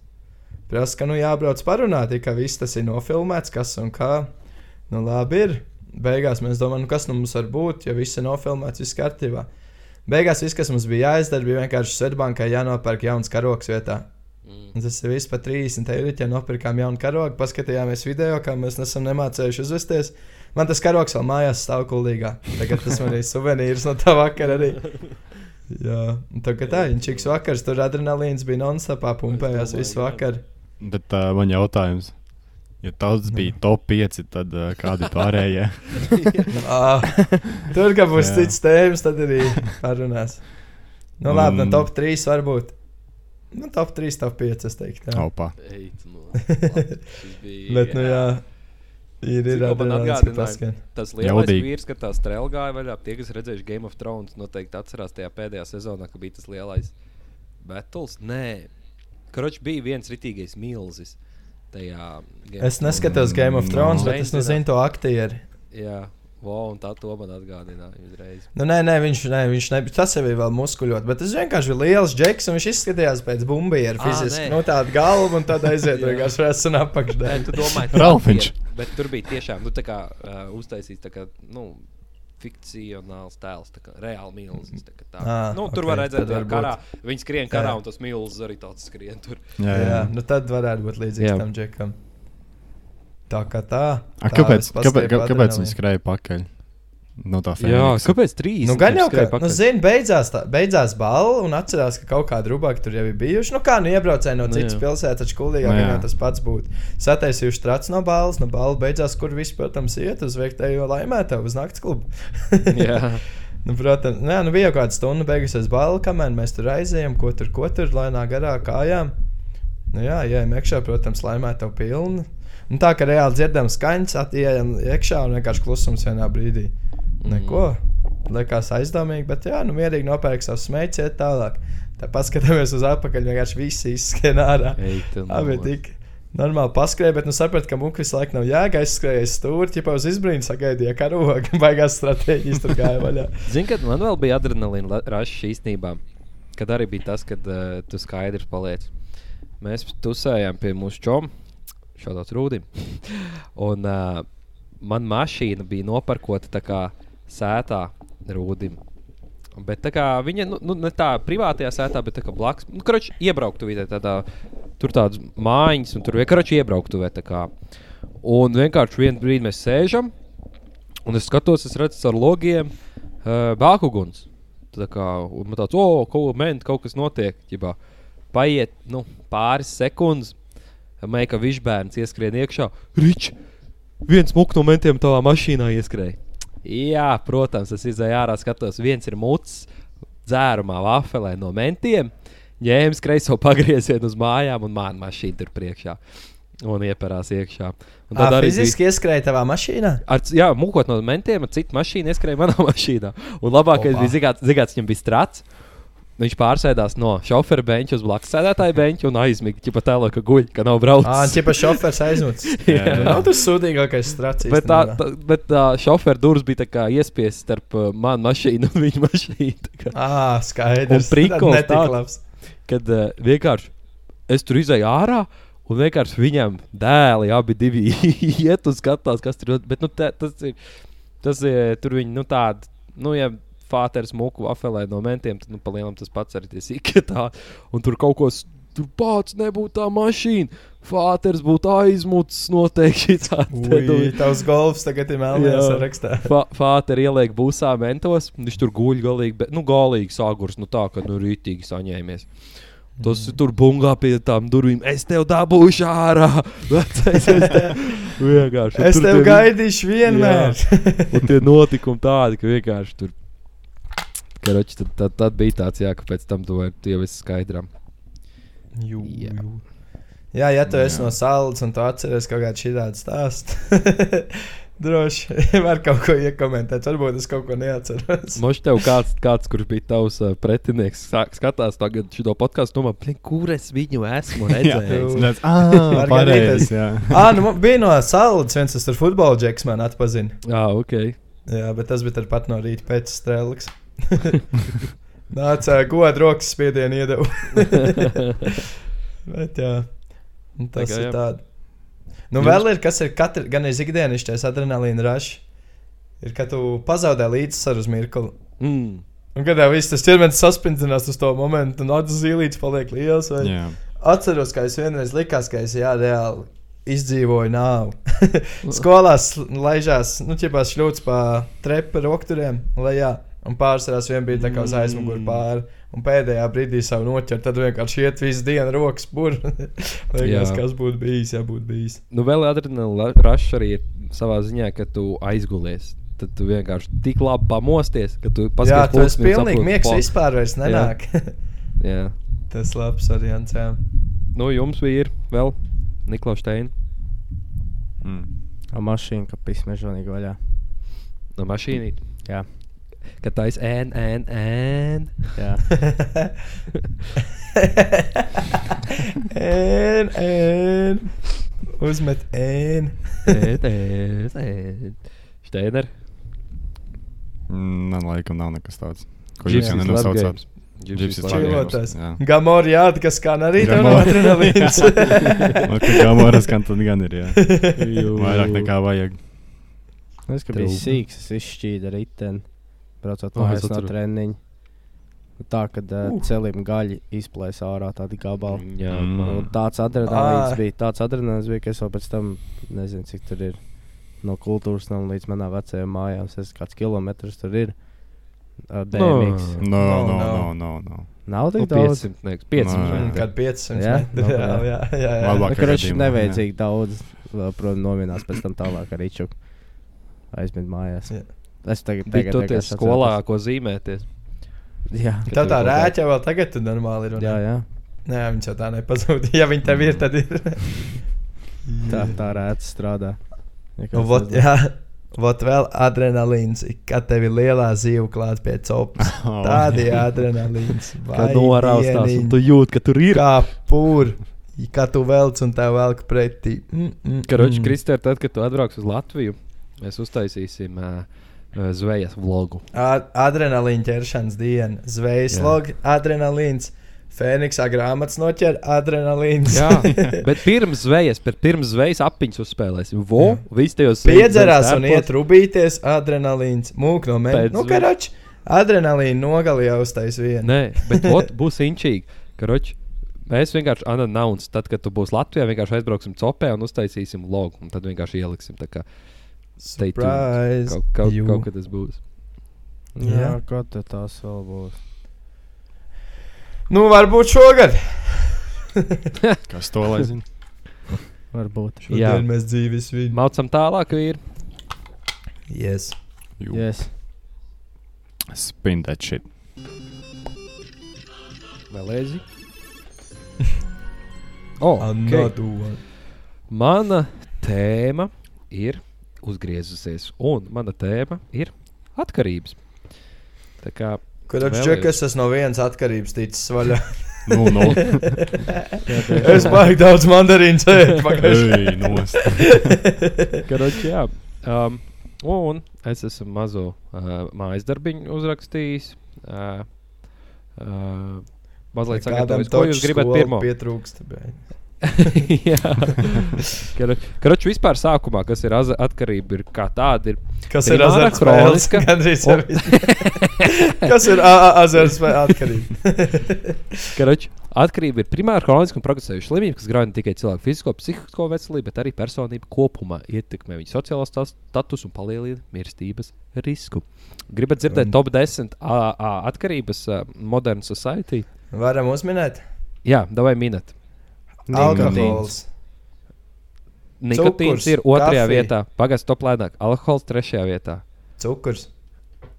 Prasa, ka nu jābrauc parunāt, ka viss tas ir nofilmēts, kas un kā. Nu, labi ir. Beigās mēs domājam, nu, kas nu mums var būt, ja viss ir nofilmēts, viss kārtībā. Beigās viss, kas mums bija jāizdara, bija vienkārši Svetbankai jānopērk jauns karoks vietā. Mm. Un tas ir viss par 30 eiro, ja nopirkām jaunu karogu. Paskatījāmies video, kā mēs nesam nemācējuši uzvesties. Man tas karogs vēl mājās stāv kuldīgā. Tagad tas man ir suvenīrs no tā vakara arī. Jā, un tagad tā, viņš iks vakars, tur adrenalīns bija non-stopā, pumpējās visu vakaru. Bet uh, man jautājums. Ja tas bija top 5, tad uh, kādi pārējie? Tur, kad būs cits tēmas, tad arī parunās. Nu, labi, no top 3 varbūt. Nu, top 3, top 5, es teiktu. Jā. Opa. Ej, tu no. Šis bija- Bet, nu, jā, ir, ka paskan. Tas lielais vīrs, kad tā strēle gāja vaļā, tie, kas redzējuši Game of Thrones, noteikti atcerās tajā pēdējā sezonā, ka bija tas lielais battles. Nē, Kroč bija viens ritīgais milzis. Tajā Game Es neskatos Game of Thrones, No. bet es nezinu to aktieru. Jā, wow, un tā to man atgādināja uzreiz. Nu, nē, nē, viņš, nē, viņš nebija. Tas jau bija vēl muskuļot, bet tas vienkārši bija liels džeks, un viņš izskatījās pēc bumbieru Ā, fiziski. nē. Nu, tāda galva, un tad aiziet vienkārši redzēt, un Nē, apakšdē. tu domā, Ralfiņš. Bet tur bija tiešām nu, tā kā, uh, uztaisīts tā kā, nu, fikcionāls tēls, kā reāli milzis. tā kā Tā. Ā, nu, tur ok, var redzēt, ka karā viņi skrien karā, Jā. un tas milzis arī tāds skrien tur. Jā, Jā, jā. nu tad varētu būt līdzīgs Jā. tam džekam. Tā kā tā. A, tā kāpēc, kāpēc, kāpēc viņi skrēja pakaļ? No tā Jā, Fēniksa? kāpēc trīs? Nu, gan jau, ka, nu, zini, beidzās, tā, beidzās balva, un atcerās, ka kaut kāda rubāka tur jau ir bijuši. Nu, kā nu iebraucēji no Nu, citas jā. pilsētas, taču kuldīgāk Nu, jā. viņam tas pats būtu. Sataisījuši trats no balvas, no balvas beidzās, kur viss, protams, iet uz veiktējo laimētāju, uz nakts klubu. Jā. Nu, protams, nē, nu bija jau kāda stunda beigusies balva, kamēr mēs tur aizējām, ko tur, ko tur, lēnā garā kājām. Nu, jā, ejam iekšā, protams, laimēt tev pilnu. Un tā kā reāli dzirdam skaņas, atījām iekšā un vienkārši klusums vienā brīdī. Neko. Likās aizdomīgi, bet jā, nu mierīgi nopērk savu smēķi, iet tālāk. Tā paskatāmies uz atpakaļ, vienkārši visi izskan ārā. Abi tik. Normāli paskrēja, bet nu sapratu, ka mūka visu laiku nav jēga. Aizskrēja stūri, ja uz izbrīnu sagaidīja karogu, baigās stratēģijas tur gāja vaļā. Zini, kad man vēl bija adrenalīna rašs īstenībā, kad arī bija tas, kad uh, tu skaidrs paliec. Mēs tusējām pie mūsu čom, šādā rūdim. Un uh, man mašīna bija noparkota tā kā sētā rūdim. Bet tā kā viņa, nu, nu ne tā privātajā sētā, bet tā kā blakus, nu, kurš iebrauktu vidē tādā, tur tādas mājiņas, un tur vienkārši iebrauktu vidē. Un vienkārši vienā brīdī mēs sēžam, un es skatos, es redzu ar logiem uh, bākuguns. Tā kā un man tāds, oh, kaut, man, kaut kas notiek. Ģibā. Paiet nu, pāris sekundes, meklē, ka viņš bērns ieskrien iekšā. Rič, viens muks no mentiem tavā mašīnā ieskrēja. Jā, protams, es izēju ārā, skatos, viens ir mucis dzērumā, vafelē no mentiem. Ņēmis kreiso pagriezienu uz mājām un māna mašīnu tur priekšā. Un ieparās iekšā. Un Tā arī fiziski ieskrēja tavā mašīnā. Ar, jā, mūkot no mentiem, ar citu mašīnu ieskrēja manā mašīnā. Un labākais Opa. bija zigāts, zigāts, viņam bija strāts. Viņš pārsēdās no šofera benča uz blakus sēdētāja benča un aizmiga. Viņa pat tēlo, ka guļ, ka nav braucis. Ah, ķipa šofers aizmucis. Jā. Nu, Nav tas sūdīgākais strācis. Bet tā, tā, bet tā šofera durvis bija tā kā iespiesta starp uh, manu mašīnu un viņa mašīnu. tā kā. Ah, skaidrs. Tad netik tāds. labs. Kad uh, vienkārši es tur izēju ārā. Un vienkārši viņam dēli abi divi iet un skatās, kas tur ir. Bet nu, te, tas ir. Tas ir tur viņi nu, tādi. Nu, ja Fāters mūku vafelē no mentiem, tad nu, palielam tas pats arī ir. Un tur kaut ko. Tur pats nebūtu tā mašīna. Fāters būtu aizmucis noteikti. Ui, tavs golfs tagad ir melnajā Jā. sarakstā. Fāteri ieliek būsā mentos. Viņš tur guļ galīgi, bet, nu, galīgi sāgurs. Nu, tā, ka nu, rītīgi saņēmies. Tas mm. tur bungā pie tām durvīm. Es tev dabūšu ārā. Vecais, es tev, vienkārši. Es tur tev tie- gaidīšu vienmēr. Un tie notikumi tādi, ka vienkārši tur. Karoči, tad, tad, tad bija tāds, jā, ka pēc tam to ir jau viss skaidrām. Jū, Jā. jū. Jā, ja tu esi Jā. no salas un tu atceries kaut kādu šādu stāstu, droši var kaut ko iekomentēt. Varbūt es kaut ko neatceros. Moš tev kāds, kāds kurš bija tavs uh, pretinieks, skatās tagad šo podkāstu, domā, "Blin, kur es viņu esmu redzējis. Tas ah, gadīties. jā. Ah, nu bija no salas viens, tas tur futbola džeks man atpazina. Jā, ok. Jā, bet tas bija pat no rīta pēc strēles. Nāca godu rokas spiedienu iedevu. bet jā, nu, tas Tā kā ir tāds. Nu, Jums- vēl ir, kas ir katra, gan ir ikdienišķais adrenalīna rašs. Ir, kad tu pazaudē līdzsvaru uz mirkli. Mm. Un kad jau viss tas ķermenis saspringzinās uz to momentu, un acis zīlītes paliek liels. Vai... Jā. Atceros, ka es vienreiz likās, ka es jā, reāli izdzīvoju nāvi. Skolās laižās, nu, ķipās šļūts pa trepu rokturiem lejā. Un pārsvarās vien bija tā kā uz aizmuguri pāri. Un pēdējā brīdī savu noķert, tad vienkārši iet visu dienu rokas pur. Liekas, Jā. kas būtu bijis, ja būtu bijis. Nu, vēl adrenalīna rašs arī ir savā ziņā, ka tu aizgulies. Tad tu vienkārši tik labi pamosties, ka tu Jā, paskaties, tas pulksni un pilnīgi miegs vispār vairs nenāk. Jā. tas labs variants, jā. Nu, jums bija ir vēl Niklaus Steina Mm. Ar mašīnu, ka pismežonīgi vaļā. no mašīnīt. Jā. Kad tā ir N, N, N. Jā. Ēn, ēn. Uzmet ēn. N, N, N. Steiner. Mm, Man laikam nav nekas tāds. Ko jūs jau nenosaucāt? Čilotājs. Jā. Gamori jāda, kas skan arī Gamori. adrenalīns. Ka Gamoras gan tad gan ir. Jā. Vairāk nekā vajag. Es kā True. biju sīgs, es izšķīdu riteni, braucot no atceros. treniņa. Nu Tā, kad uh, Uh. celim gaļi izplēsa ārā tādi gabali. Jā, Mm. tāds adrenalīns Ā. bija, tāds adrenalīns bija, ka es vēl pēc tam nezinu, cik tur ir no kultūras nama līdz manā vecajām mājām. Es kāds kilometrs tur ir. Uh, BMX. No, No, no, no. no, no. no. Nav Nu, tik daudz. 500. nieks, 500. Nē. metri. Kad 500 Jā? Nu, Jā, jā. jā, jā. jā. Labāk. Nu, Kurš gadījumā, nevajadzīgi daudz, vēl, protams, novienās pēc tam tālāk ar Riču. Aizmīt mājās. Jā. Es tagad tie vienkārši skolā, ko zīmēties. Jā, tā kā- rēķa vēl tagad tu normāli ir. jā, jā. Nē, viņš jau tā nepazūd. Ja viņi tev ir, tad ir. Tā, tā rēta strādā. Un Vot, jā, vot vēl adrenalīns, kad tev ir lielā zīve klāt pie copas. Tāda ir adrenalīns. Kad noraustās, un tu jūti, ka tur ir. Kā pūr. Kā tu velc un tev velk pretī. Mm, mm, Karoči, mm. Kristēr, tad, kad tu atbrauks uz Latviju, mēs uztaisīsim uh, zvejas vlogu. A- Adrenalīna ķeršanas diena, zvejas logs, adrenalīns. Fēniksā grāmatas noķer adrenalīns. Jā, bet pirms zvejas, pirms zvejas apiņas uzspēlēsim. Vo, Jā. visi tajos Piedzerās un iet rubīties, adrenalīns. Mūk no mēneša. Nu, karoči, adrenalīna nogalījā uztais vienu. Nē, bet ot, būs inčīgi. Karoči, mēs vienkārši anonauns, tad, kad tu būsi Latvijā, vienkārši aizbrauksim copē un uztaisīsim logu. Un tad vienkārši ieliksim. tā kā. Surprise. Kaut, kaut, You. kaut kad tas būs. Jā, Jā. kā te tās vēl būs? Nu, varbūt šogad. Kas to lai zina? Varbūt. Jā. Šodien mēs dzīves vidū. Maucam tālāk, ir. Yes. Jū. Yes. Spin that shit. Vēl lēzi. Oh, okay. Another one. Mana tēma ir uzgriezusies, un mana tēma ir atkarības. Tā kā Vēl čekas, tas no vienas atkarības ticis vaļā. Nu, nu. es baigi daudz mandarīnu ēdu pagājušajā. Um, un es esmu mazo uh, mājas darbiņu uzrakstījis. Uh, uh, mazliet sagatavojis, ko jūs gribat pirmo. Pietrūkst. bet- jā, Karoči, vispār sākumā, kas ir atkarība, ir kā tāda. Ir Kas ir azartspēles? Un-. Kas ir a- a- azartspēle atkarība? Karoči, atkarība ir primāra kroniska un progresējuša slimība, kas grauj ne tikai cilvēku fizisko, psihisko veselību, bet arī personību kopumā, ietekmē viņu sociālo statusu un palielina mirstības risku. Gribat dzirdēt top 10 AA atkarības uh, Modern Society? Varam uzminēt. Jā, vai minēt. Alkohols. Nikotīns Cukurs, ir otrajā kafija. vietā, pagaidā top lēnāk, alkohols trešajā vietā, Cukurs.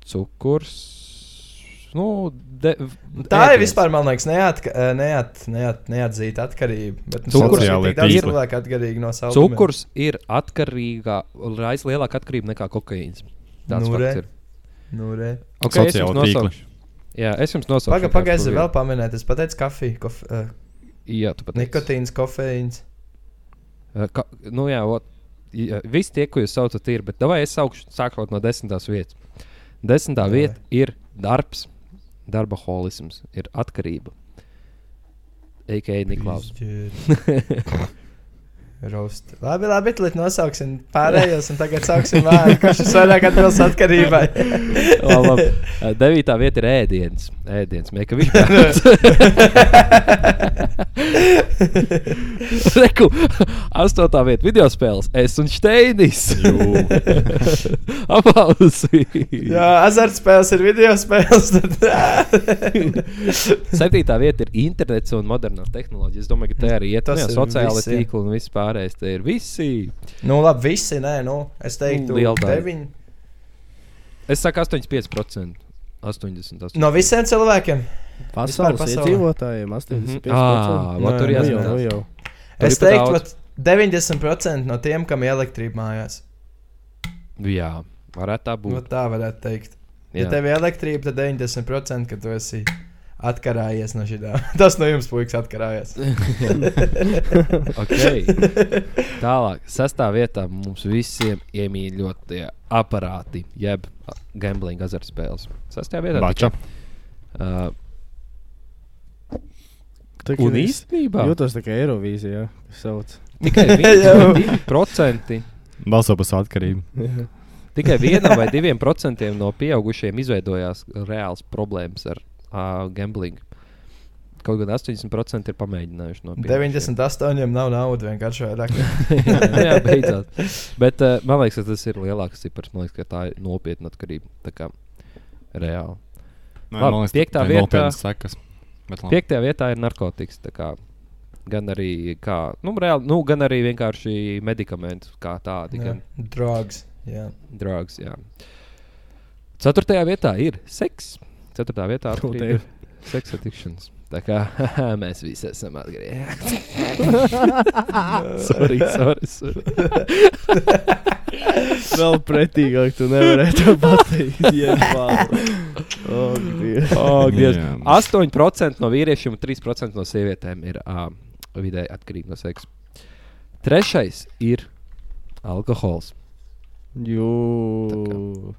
cukurs. Nu, de, Tā ir ēdiens. vispār, man liekas, neatka, neat, neat, neatzīta atkarība. Bet nu, Cukurs. ir cilvēku atkarīgi no saldumiem. Cukurs ir atkarīga, reizes lielāka atkarība nekā kokaīns. Tāds Nu, re. ir. Nu, re. Okay, es jums nosaukšu. Jā, es jums nosaukšu. Paga, vienkārši pagaidi, to vēl pamanīt. Es pateicu, kafija, kof, uh, Jā, tu pat nikotīns, kofeīns. Ka, nu jā, ot, jā, visi tie, ko jūs saucat, ir. Bet vai es saukšu, sākot no desmitās vietas. Desmitā Davai. vieta ir darbs, darba holisms, ir atkarība. A.K. Niklaus. Roast. Labi, labi, tad nosauksim pārējos, un tagad sāksim vārdu, kurš ir vairāk atbilst atkarībai. Devītā vieta ir ēdiens. Ēdiens, mēka viņš Reku, astotā vieta video spēles. Es un Steinis. Aplausi. Jā, azartspēles ir video spēles. Tad... Septītā vieta ir internets un modernās tehnoloģijas. Es domāju, ka te arī ir Tas ir sociālai visi. tīkli un viss pārējais. Te ir visi. nu, labi, visi, nē, nu, es teiktu, daļa. deviņi. Es saku 85%. 80. No visiem cilvēkiem. Pasaules pasaulē. iedzīvotājiem 85%. Ah, Nē, vot tur nu Nu jau, jāsaka. nu jau. Tur Es teiktu, ka 90% no tiem, kam ir elektrība mājās. Jā, varētu tā Nu, būt. tā varētu teikt. Ja Jā. tev ir elektrība, tad 90% ka tu esi atkarājies no šī. Tas no jums, puikas, atkarājies. okay. Tālāk, sastāvā vietā mums visiem iemīļotie aparāti, jeb gambling azartspēles. Sastāvā vietā Bača. Uh, Tā kā un īstenībā Jūtos tā kā Sauc. tikai Jā. 1% Balso par atkarību. Tikai vienam vai diviem procentiem no pieaugušiem izveidojās reāls problēmas ar uh, gambling. Kaut gan 80% ir pamēģinājuši no pieaugušiem. 98 nav naudas, vienkārši vairāk. Jā, beidzās. Bet uh, man liekas, ka tas ir lielāks cipars. Man liekas, ka tā ir nopietna atkarība. Tā kā reāli. Nu, Labi, liekas, piektā tā ir vietā- sekas. Piektajā vietā ir narkotikas. tā kā Gan arī, kā, nu, reāli, nu, gan arī vienkārši medikamenti, kā tādi, gan Drugs. Jā. drugs. Jā. Ceturtajā vietā ir seks. Ceturtajā vietā atkarība ir seks addictions. Tā kā mēs visi esam atgriezies. sorry, sorry, sorry. Vēl pretīgāk tu nevarēji to pateikt. Oh, Dievs. Oh, Dievs. Jā. 8% no vīriešiem un 3% no sievietēm ir uh, vidēji atkarīgi no seksa. Trešais ir alkohols. Jū.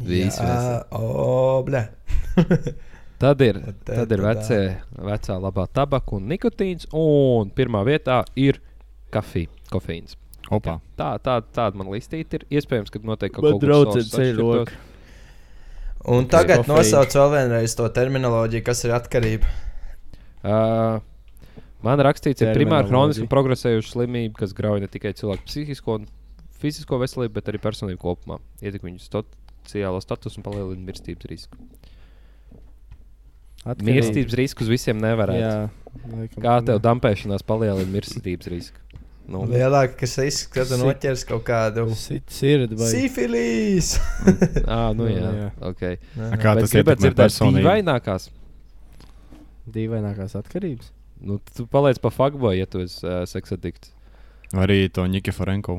Visi Jā, o, blē. Tad ir, tad ir vecē, vecā labā tabaka un nikotīns. Un pirmā vietā ir kafija, kofeīns. Opā. Tā, tā, tāda man listīte ir. Iespējams, ka noteikti kaut ceļ atšķirtos. roku. Un tagad nosauc vēl vienreiz to terminoloģiju, kas ir atkarība. Uh, man rakstīts, ka primāra Terminoloģija. hroniski progresējuša slimība, kas grauj ne tikai cilvēku psihisko un fizisko veselību, bet arī personību kopumā. Ietekmē viņu sociālo statusu un palielina mirstības risku. Atkarīgi. Mirstības risku uz visiem nevarētu. Jā. laikam, Kā tev ne. dampēšanās palielina mirstības risku? Nu, Lielākais risks, ka tu noķers kaut kādu sirdi vai sifilīs. à, nu, Nu, jā, jā. okay. A Kā Bet tas dzirdēt personību? dīvainākās. dīvainākās atkarības? Nu, tu paliec pa fuckboy, ja tu esi uh, seksadikts. Vai arī to Nikiforenko?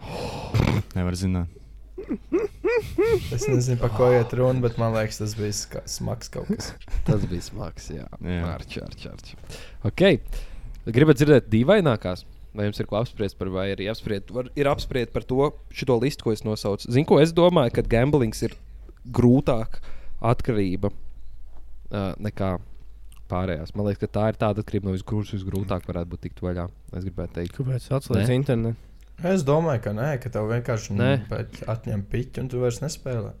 Nevar zināt. Es nezinu, par ko iet runa, bet man liekas, tas bija smags kaut kas. Tas bija smags. Jā, Jā. Arč, arč, arč. Okay. Gribat dzirdēt dīvainākās? Vai jums ir ko apspriest par, vai arī apspriest, var, ir apspriest par to šo listu, ko es nosaucu? Zinu, ko es domāju, ka gamblings ir grūtāk atkarība uh, nekā pārējās. Man liekas, ka tā ir tāda atkarība no visgrūtākās, visgrūtāk varētu būt tikt vaļā. Es gribētu teikt, Kāpēc atslēdz internetu? Es domāju, ka nē, ka tev vienkārši Nē. atņem piķi un tu vairs nespēlē.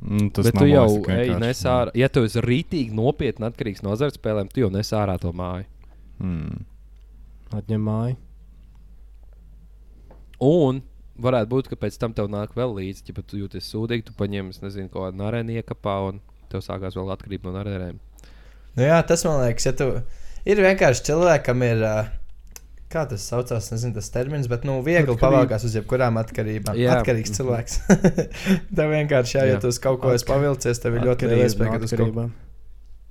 Mm, tas bet tu jau ej, vienkārši. nes ārā. Ja tu esi rītīgi nopietni atkarīgs no azartspēlēm, tu jau nes ārā to māju. Mm. Atņem māju. Un varētu būt, ka pēc tam tev nāk vēl līdzi, ja tu jūties sūdīgi, tu paņem, es nezinu, kaut kādu narēnu iekapā un tev sākās vēl atkarība no narēniem. Nu, jā, tas man liekas, ja tu ir vienkārši cilvēkam ir. ā, Kā tas saucās, nezinu, tas termins, bet nu, viegli Atkarība. pavalkās uz jebkurām atkarībām. Jā. Atkarīgs cilvēks. tev vienkārši, jā, ja Jā. tu uz kaut ko esi pavilcies, tev ir ļoti liela iespēja, ka tu uz kaut ko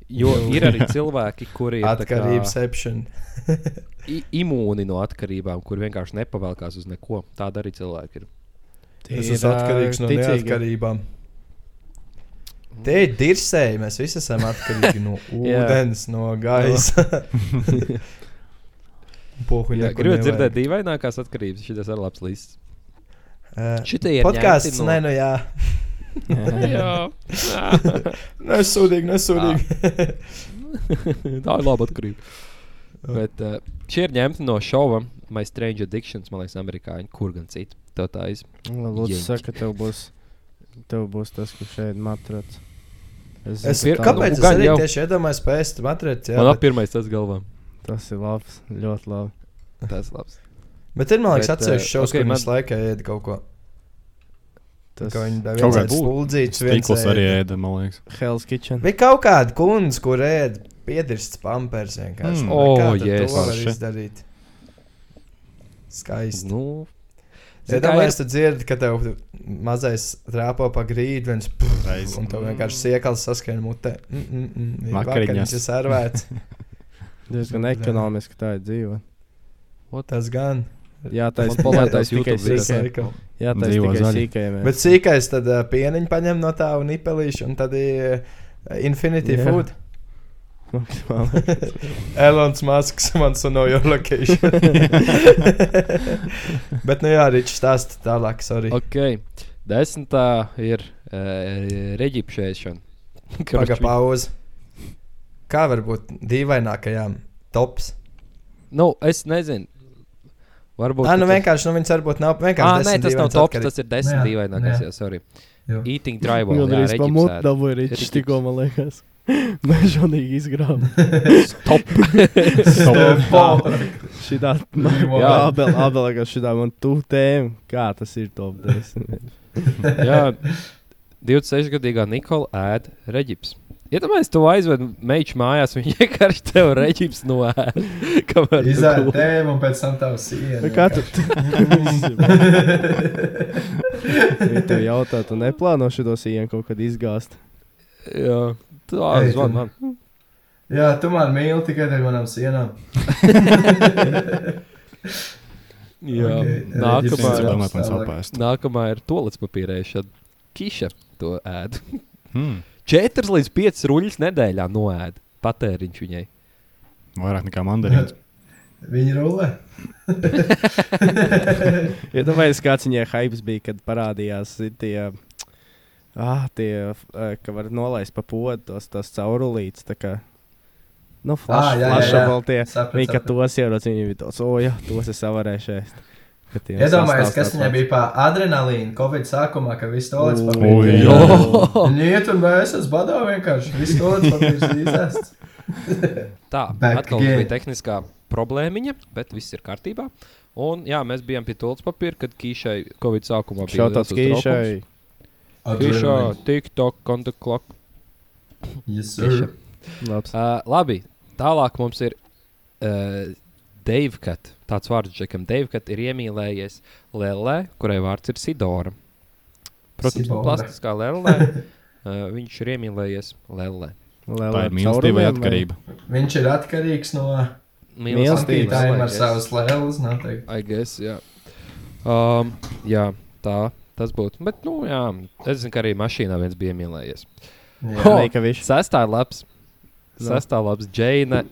Jo ir arī cilvēki, kuri ir atkarības imūni no atkarībām, kur vienkārši nepavēlkās uz neko. Tāda arī cilvēki ir. Es esmu atkarīgs no neatkarībām. Tie ir dirsēji. Mēs visi esam atkarīgi no ūdens, no gaisa. Nekur Gribu dzirdēt dīvainākās atkarības. Šis ir labs līsts. Ē, Šitie ir Podkāsts, ņemti nē, nu jā. Jā, Nesūdīgi, nesūdīgi. tā ir laba atkarība. Bet, uh, šie ir ņemti no šova My Strange Addictions, man liekas, amerikāņu, kur gan citu. Tev tā ir. Lūdzu, saka, tev būs, tev būs tas, kurš šeit matrats. Es Es, tā- kāpēc nu, es arī jau. tieši iedomājos pēc tam atrēt? Jā, Man bet, pirmais tas galvā. Tas ir labs, ļoti labi. Tas labs. bet ir, man liekas, Bet, atsevišķi šovs, ok, kur man- mums laikā iet kaut ko. Tas Ka viņi Kaut kāds viens Stīkls arī ēd- ēda, man liekas. Hell's Kitchen. Bija kaut kāda kundze, kur ēd piedirsts pampers vienkārši. Mm. O, Kā tad Jēzus. to var izdarīt? Skaisti. Nu, Ja ir- tu dzirdi, ka tev mazais trāpo pa grīdu, viens Reiz. un tev vienkārši siekals saskrien mutē. Mm, mm, mm. Vakariņas. Vakariņas ir servēts. Diezgan ekonomiski tā ir dzīve. Tas gan. Jā, tā ir palētājs tikai. Saikal. Jā, tā ir tikai sīkajiem. Bet sīkais tad uh, pieniņu paņem no tā un nipelīšu, un tad ir uh, Infinity Jā. Food. Elons Masks man know your location. Bet, nu jā, Ričs stāsta tālāk, sorry. Ok, desmitā ir uh, reģipšēšana. Paga pauze. Kā var būt dīvainākajām tops? Nu, es nezinu. Varbūt. Nē, nu vienkārši, nu viņas varbūt nav vienkārši. nē, desmit tas nav dīvainas top, atkarīgi. tas ir desmit Jā, dīvainākais. jā. Jā, sorry. Jo. Eating. Gan jā, arī pa mutu reģipsēta. dabūja rīčs Reģips. tikko, man liekas. Mežonīgi izgrāma. Top. Šitā, Jā. jā, abel, abel, ka šitā man tu tēma. Kā tas ir top 10? Jā, 26 gadīgā Nikola ēd reģips. Iedomājieties, tu aizved meitu mājās, viņa vienkārši tev reģips noēd. Kamēr tu Izēd gulēji. tēmu un pēc tam tavu sienu. Kā tu? Viņa tev jautā, tu neplāno šo sienu kaut kad izgāzt. Jā, tā Ei, zvan tu- man. Jā, tu man mīli tikai ar manām sienām. Jā, Ok, Es nākamā, ir- nākamā ir tolis papīrēšana. Kiša to ēd. Hmm. 4 līdz 5 ruļļus nedēļā noēd. Patēriņš viņai. Vairāk nekā mandarīns. Viņi rulē. Iedomājieties, kāds viņai hypes bija, kad parādījās tie, ah, tie eh, ka var nolaist pa podu tos, tos caurulītes. tā kā, Nu, Ah, jā, jā, jā. tie. Saprat, Viņa, ka saprat. tos ierodas, viņa bija tos, o, jā, tos es varēšu ēst. Ka tie Iedomājieties, kas viņai bija pa adrenalīnu Covid sākumā, ka viss to papīram. jā. Viņa iet un vēsas badā vienkārši. Viss to līdz papīram izēst. Tā, Back atkal again. bija tehniskā problēmiņa, bet viss ir kārtībā. Un, jā, mēs bijām pie tulles papīra, kad Kīšai Covid sākumā bija Šautauts Kīšai. Kīšā, TikTok, kontaktu klok. Yes, Kīša. sir. Labs. Uh, labi, tālāk mums ir uh, Dave Kat. Tāds vārds Džekam. Dave Kat ir iemīlējies Lelē, kurai vārds ir Sidora. Protams, Sidora. plastiskā Lelē. Uh, viņš ir iemīlējies Lelē. Tā ir mīlestība vai atkarība. Viņš ir atkarīgs no Mīlestības, ar savas lēlas. Noteikti. I guess, jā. Um, jā, tā tas būtu. Bet, nu, jā, es zinu, ka arī mašīnā viens bija iemīlējies. Jā. Viņš. Sestā labs. No. Sestā labs. Džeina,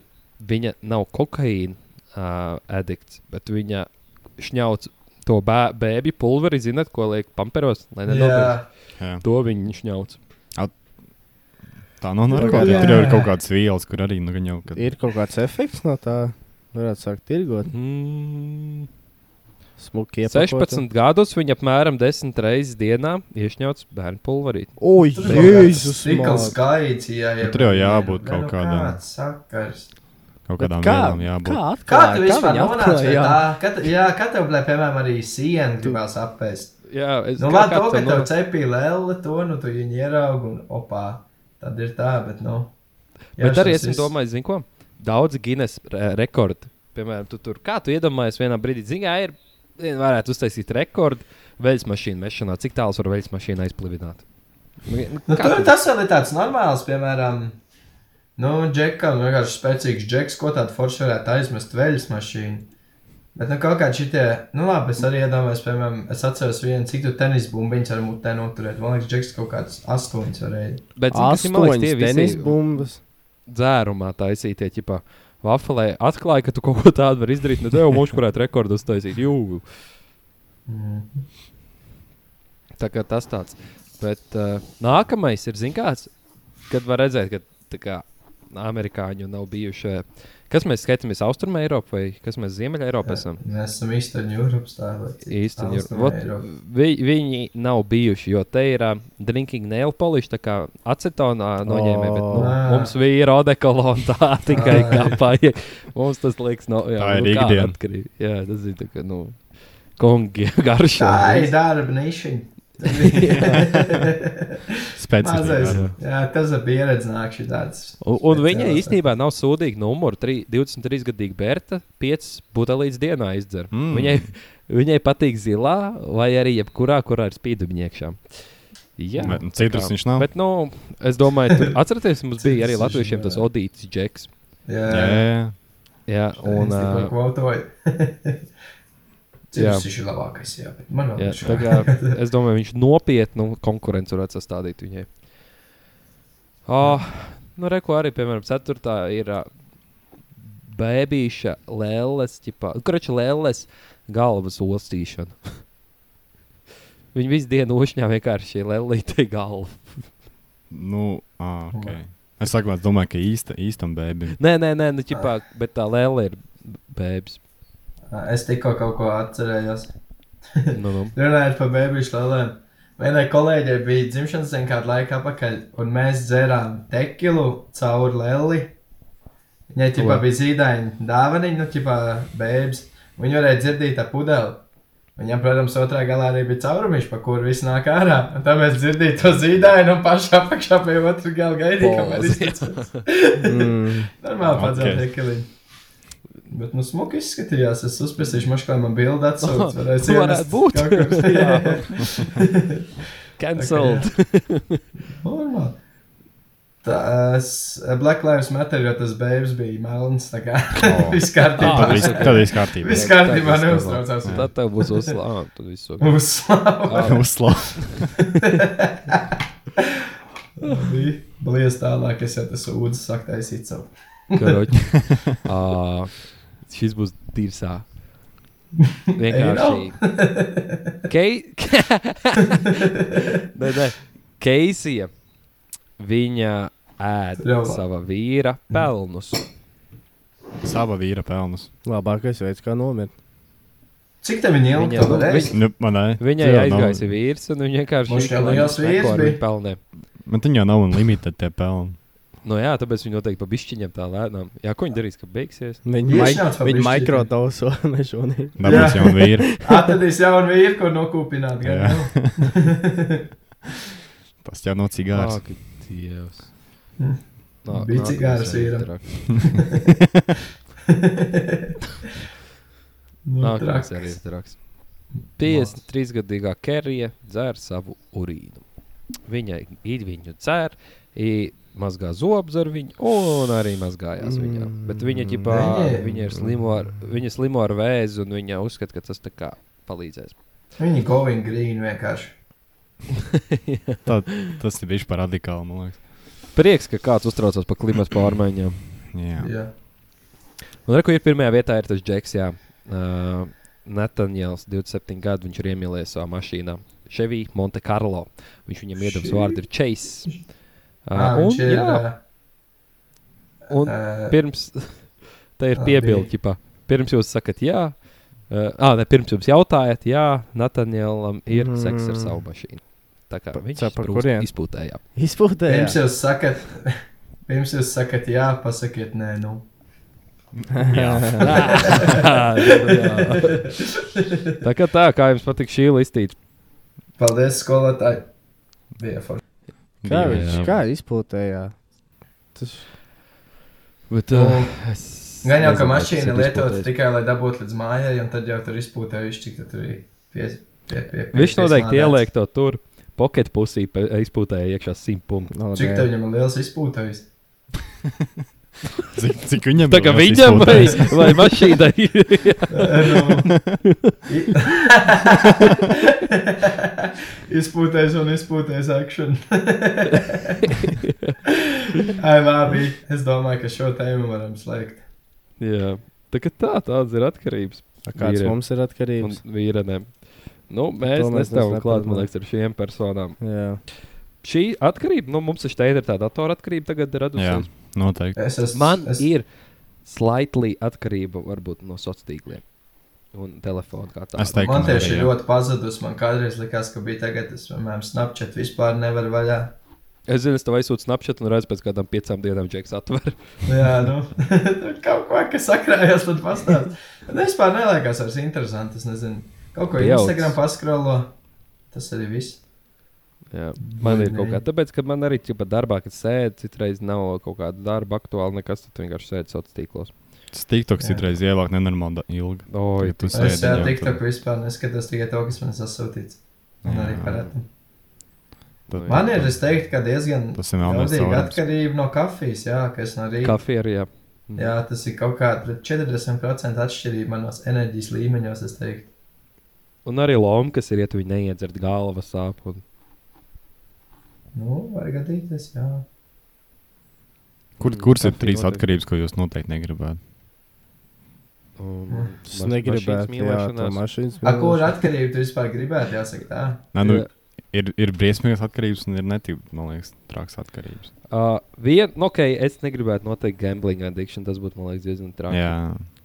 viņa nav kokaīna uh, addikts, bet viņa šņauc to bē bēbju pulveri, zinat, ko liek pamperos, lai. Jā. To viņa šņauc. Tā nav Jā. narkotika. Tur jau ir kaut kādas vielas, kur arī nu, jau. Kad... Ir kaut kāds efekts no tā. Varētu sākt tirgot. Mm, Smuki iepakota. 16 gadus viņa apmēram 10 reizes dienā iešņauc bērnu pulverī. Oi, Jēzus! māt. skaits, jā, jā. Tur jau jābūt Nu, kaut kādam. kāds sakars. Kaut Bet kādām Kā, vielām jābūt. kā, Kā atklāja, tu vispār nonāci pie tā? Kad, jā, kad tev, blē, piemēram, arī sienu gribās apēst? Jā, es Nu, kā- labi, kā to, ka no- tev cepīja lēle, to, nu, tu viņu ieraugi un opā. Tad ir tā, bet, nu. Bet jā, arī šis esmu viss- domājis, zinu, ko? Daudz Guinness re rekordi. Piemēram, tu tur kā tu iedomājies vienā brīdī, zinām, ir vien varētu uztaisīt rekordu veļas mašīnu mešanā. Cik tālu var veļas mašīnu aizplīvināt? Nu, Nu, kā tur, tu- tas vēl ir tāds normāls, piemēram, nu, džekam, vienkārši spēcīgs džeks, ko tādu foršu varētu aizmest veļas mašīnu. Bet, nu, kaut kādi šitie, nu, labi, es arī iedomājos, piemēram, es atceros vienu, cik tu tenis bumbiņas ar mutē noturēt. Man liekas, džeks kaut kāds astoņas varēja. Bet, zini, kas ir, man liekas, tie Astoņas tenis visi bumbas. dzērumā taisītie, ķipā, vafelē atklāja, ka tu kaut ko tādu vari izdarīt. Nu, tev mums varētu rekordu uztaisīt. Jū. Mm. Tā kā tas tāds. Bet uh, nākamais ir, zin kāds, kad var redzēt, ka tā kā, amerikāņu nav bijuši. Kas mēs skatāmies Austrumē, Eiropā vai kas mēs Ziemeļā Eiropā esam? Mēs esam Austruma Vot, Eiropa. vi, viņi nav bijuši, jo te ir uh, drinking nail polish, tā kā acetonā noņēmē, bet nu, Ā. mums vīra odekolona tā tikai Ai. kā paiet. Mums tas liekas, no, jā, Tā ir nu, ikdiena. atkarība. Jā, tas ir tā kā, nu, kongi garšā. Tā ir darba nišiņa. Specifiski. Jā. tas ir pieredze nākšķi tāds. Un, un viņa īstenībā nav sūdīga numura. Tri- 23 gadīga Berta, 5 pudelītes dienā izdzer. Mm. Viņai, viņai patīk zilā, vai arī jebkurā, kurā ir spīdumi iekšā. Jā, Bet, nu, citrus viņš nav. Bet, nu, es domāju, tur atcerieties, mums bija arī latviešiem tas nav. Odīts Džeks. Jā, Jā, jā, jā. Un uh, jā. Tas ir labākais, jā, bet man vēl jā, viņš tā kā, es domāju, viņš nopietnu konkurenci varētu sastādīt viņai. Oh, nu, reko arī, piemēram, 4. ir uh, bēbīša lēles, kurš lēles galvas ostīšana. Viņi visu dienu uzņēma vienkārši lēlīti galvu. Nu, ah, ok. Es saku, es domāju, ka īsta, īstam bēbim. Nē, nē, nē, nu, ķipā, bet tā lēle ir bēbis. Es tikko kaut ko atcerējos. Nu, nu. Runājot par bērnu lēlēm. Vienai kolēģei bija dzimšanas diena kādu laiku atpakaļ, un mēs dzērām tekilu caur lēli. Viņai ķipā, bija zīdaini dāvaniņi, nu, ķipā, bērns. Viņa varēja dzirdēt tā pudeli. Viņam, protams, otrā galā arī bija caurumiņš, pa kuru viss nāk ārā. Un tā mēs dzirdējām to zīdaini, un pašā apakšā pie otrā gala gaidījām, kamēr izteicamies. Mm. Normāli Ok. padzērt tekiliņu. Bet, nu, smuki izskatījās. Es uzspēlēju, mašīnu, kā man bildi atsūtīt. Varētu Varētu būt. Cancelled. Normāli. Tas Black Lives Matter, jo tas bērns bija melns. Tā kā Oh. viss kārtībā. Ah, Tad viss, kārtībā. Viss kārtībā, neuztraucās. Tad tev būs uzslāņa. Tad viss ok. Uzslāva. Uzslavu. Blies tālāk, es jau tas ūdens saku taisīt savu. Karoči. Šis būs tirsā. Vienkārši. Kei... nē, nē. Keisija. Viņa ēd Ļauvā. sava vīra pelnus. Sava vīra pelnus. Labākais veids, kā nomirt. Cik tev viņa ilgi Viņa- to varēs? Nu, nē. Viņai nav- vīrs, un viņa vienkārši Mums jau liels vīrs bija. pelnē. Man viņa jau nav un limited tie pelni. Nu, jā, tāpēc viņi noteikti pa bišķiņiem tā lēnām. Jā, ko viņi darīs, ka beigsies? Pa viņa bišķiņiem. mikrodoso mežonī. Dabūs Jā. jau vīru. Atradīs jaunu vīru, ko nokūpināt. jau no cigārs. Ak, Dievs. Mm. Nā- Bija cigāras arī vīram. Nu, Nākamais arī ir traks. 53-gadīgā Kerija dzer savu urīnu. Viņa ir viņu dzer, i mazgā zobus ar viņu, un arī mazgājās mm. viņā. Bet viņa, ģipā, viņa, ir slimo ar, viņa slimo ar vēzi, un viņa uzskata, ka tas tā kā palīdzēs. Viņi going green vienkārši. Tā, tas ir bijis par radikālu, man liekas. Prieks, ka kāds uztraucas par klimatu pārmaiņām. Jā. Jā. Un reku ir pirmajā vietā ir tas Džeks, jā. Uh, Natāņēls, 27 gadu, viņš ir iemīlējies savā mašīnā. Chevy Monte Carlo. Viņš viņam Chevy? vārdu ir Chase. Uh, Ah, un, ir. jā, ā, un ā, pirms tā ir Ah, piebilde, pirms jūs sakat, jā, uh, ah, ne, pirms jums jautājat, jā, Natāņēlam ir mm. seks ar savu mašīnu. Tā kā Pa- viņš ca- par sprūst kurien? izpūtējā. Izpūtē. Pirms jūs sakat, pirms jūs sakat, jā, pasakiet, nē, nu. Jā. tā kā tā, kā jums patīk šī listīte. Paldies, skolotāji. Bija forši. Kā Jā, viņš jā. kā izpūtējā? Tas Bet, Nu, uh, es Gan jau, ka mašīna ir lietot izpūtējis. tikai, lai dabūtu līdz mājai, un tad jau tur izpūtēju, cik tu tur ir. Pie, pie, pie, Viņš noteikti ieliek to tur. Pocket pusī izpūtēja iekšā simt punktu. no, Cik tev viņam ir liels izpūtējs? Cik, cik viņam Tā kā viņam vai, vai mašīnai. Izpūtējis un izpūtējis action. Ai, labi. Es domāju, ka šo tēmu varam slēgt. Jā, tā kā tā, tādas ir atkarības. Kāds Vīriem mums ir Un atkarības? vīrenēm. Nu, mēs nestāvam klāt, man liekas, ar šiem personām. Jā. Šī atkarība, nu, mums taču te ir tā datora atkarība tagad Jā, radusies. Noteikti. Es esmu. Man es, ir slightly atkarība varbūt no sociāliem tīkliem un telefona kā tāda. Es teiktu, Man man tieši ir ļoti pazudus. Man kādreiz likās, ka bija tagad, es, piemēram, Snapchat vispār nevaru vaļā. Es zinu, es tev aizsūtu snapchat un redzu pēc kādām piecām dienām, Džeks atver. Jā, nu, tur kaut ko, kas sakrājās, tad pastāst. Bet vispār neliekas vairs interesanti. Es nezinu, kaut ko. Instagram paskrolo. Tas arī viss. Jā, man ir Vai kaut ne? kā, tāpēc, ka man arī pat darbā, kad sēž, citreiz nav kaut kāda darba aktuāla, nekas, tad vienkārši sēž sociālos tīklos. Tas TikToks Jā. citreiz ievāk nenormāli ilgi. Oi, Tagad tu Es sēdi jau jau TikTok tur. vispār neskatos tikai to, kas man ir sasūtīts. Un Jā. arī parādi. Tad- Man ir, es teiktu, ka diezgan ir daudzīga atkarība no kafijas, jā, kas no rīta. Kafija arī, jā. Jā, tas ir kaut kāda 40% atšķirība manos enerģijas līmeņos, es teiktu. Un arī loma, kas ir, ja tu neiedzert galva sāp. Un... Nu, var gadīties, jā. Kur, kuras ir trīs noteikti. atkarības, ko jūs noteikti negribētu? Un, Mm. Es negribētu, to mašīnas. A, kur mīlēšanās. atkarību tu vispār gribētu, jāsaka tā? Nē, nu, ir, ir briesmīgas atkarības un ir netik, man liekas, traks atkarības. Uh, vien, nu, okay, es negribētu noteikt gambling addiction. Tas būtu, man liekas, diezgan traki. Jā,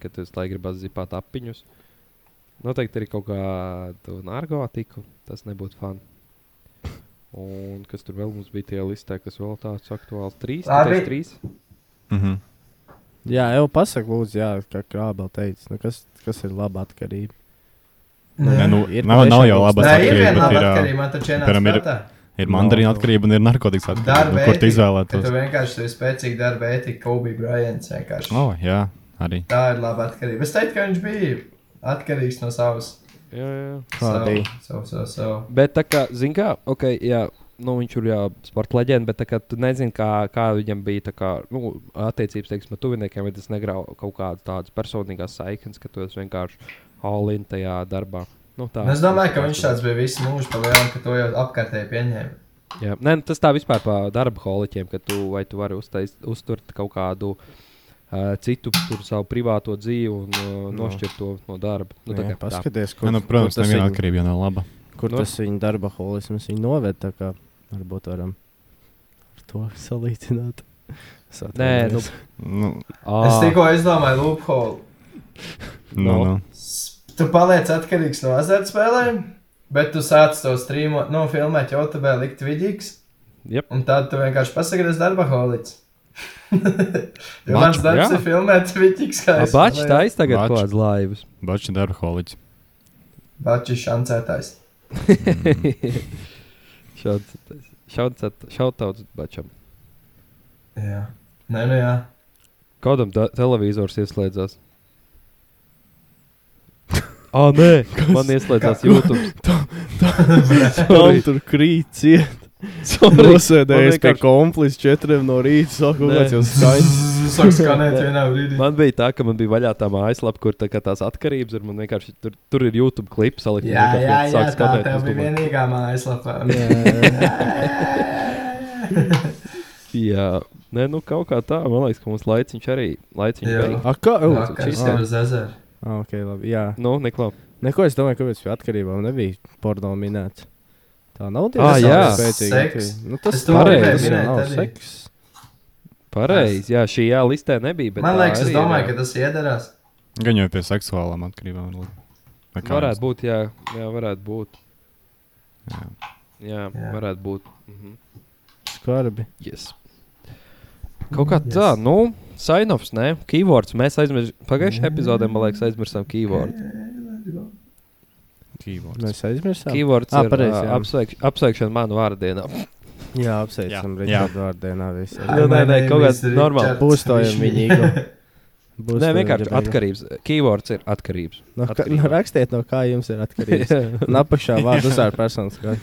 Kad tu lai gribētu zipāt apiņus. Noteikti arī kaut kādu narkotiku. Tas nebūtu fun. Un kas tur vēl mums bija tie listē, kas vēl tāds aktuāls? Trīs, tikai trīs. mhm. Jā, jau pasaka, lūdzu, jā, kā Krābel teica. Nu, kas, kas ir laba atkarība? Nē, nu, ir nav, nav jau patiešām labas Nē, ir laba atkarība, piemēram, ir- ir mandarīna Nav. atkarība un ir narkotikas atkarība. Nu, kur tu izvēlētos? tu vienkārši tur ir spēcīga darba ētika, Kobe Bryants vienkārši. Oh, jā, arī. Tā ir laba atkarība. Es teiktu, ka viņš bija atkarīgs no savas. Jā, jā. Kā bija? Savu, savu, savu. Bet tā kā, zini, kā, ok, jā. Nu, viņš ir jā, sporta leģenda, bet kā tu nezini, kā, kā viņam bija tā kā, nu, attiecības teiksim, ar tuviniekiem, vai tas negrauj kaut kādas tādas personīgās saiknes, ka tu esi vienkārši all-in tajā darbā. Nu, tā, Un Es domāju, ka viņš tāds bija visu mūžu pa lielam, ka to jau apkārtēji pieņēma. Jā, Nē, nu, tas tā vispār par darba holiķiem, ka tu vai tu vari uztais, uzturt kaut kādu uh, citu savu privāto dzīvi un uh, No. nošķirt to no darba. Nu, tā Jā, kā tā. paskaties, Ja, nu, protams, kur neviena viņu- atkarība jau nav laba. Kur Nu. tas viņa darba holisms viņu noved. tā kā Varbūt varam ar to salīdzināt. Nē, nu. Nu, Es tikko izdomāju loophole. nu, No. nu. Tu paliec atkarīgs no azartspēlēm, bet tu sāc to streamot, nu, filmēt YouTube, likt vidīgs. Jep. Un tad tu vienkārši pasakries darba holics. Jo mans darbs jā. ir filmēt kā es Bačs taisa tagad Bač. kādas laivas. Bačs darba holiķis. Bačs šancētājs. Šautauts bačam. Jā. Nē, nu jā. Kādam da- televizors ieslēdzās? Ah, nē, man ieslēdzās YouTube. Tam tur krīt ciet. Nosēdējis pie komplīs četriem no rīta. Kāds jau. Sāk skanēt vienā brīdī. Man bija tā, ka man bija vaļā tā mājaslapa, kur tā kā tās atkarības ir. Man vienkārši tur, tur ir YouTube klips. Jā, un jā, vienkārši jā, sāk tā es bija vienīgā mājaslapā. Jā, nē, nu kaut kā tā. Man liekas, ka mums laiciņš arī laiciņš Jā. beigts. A, kā? Vakars šis ir uz ezeru. ah, ok, labi. Jā. Nu, neklā. Neko es domāju, kāpēc pie atkarībām nebija porno minēts. Tā nav Ah, jā. spēcīga. Seks. Nu, tas pareizi, minēt nav seks. Pareizi, jā, šī jā, listē nebija. bet Man tā liekas, es ir, domāju, jā. ka tas iederās. Gan jau pie seksuālām atkarībām. Varētu būt, jā, jā varētu būt. Jā. Jā, Jā. varētu būt. Mhm. Skarbi. Yes. Kaut kā tā, Yes. nu, sign-offs, ne? Keywords. Mēs aizmirsām, pagājušajā epizodē, man liekas, aizmirsām keyword. Keywords. Mēs aizmirsām. Keywords Ah, ir pareizi, jā. apsveik, apsveikšana manu vārdienā. Jā, apsveicam Jā. Richardu vārdienā. Jā, nē, nē, kaut kāds normāls. Būstojam viņu. Būs Nē, vienkārši atkarības. Keywords ir atkarības. No, ka, atkarība. nu, rakstiet, no kā jums ir atkarīgs. Un apakšā vārdu uzsver personas. kā-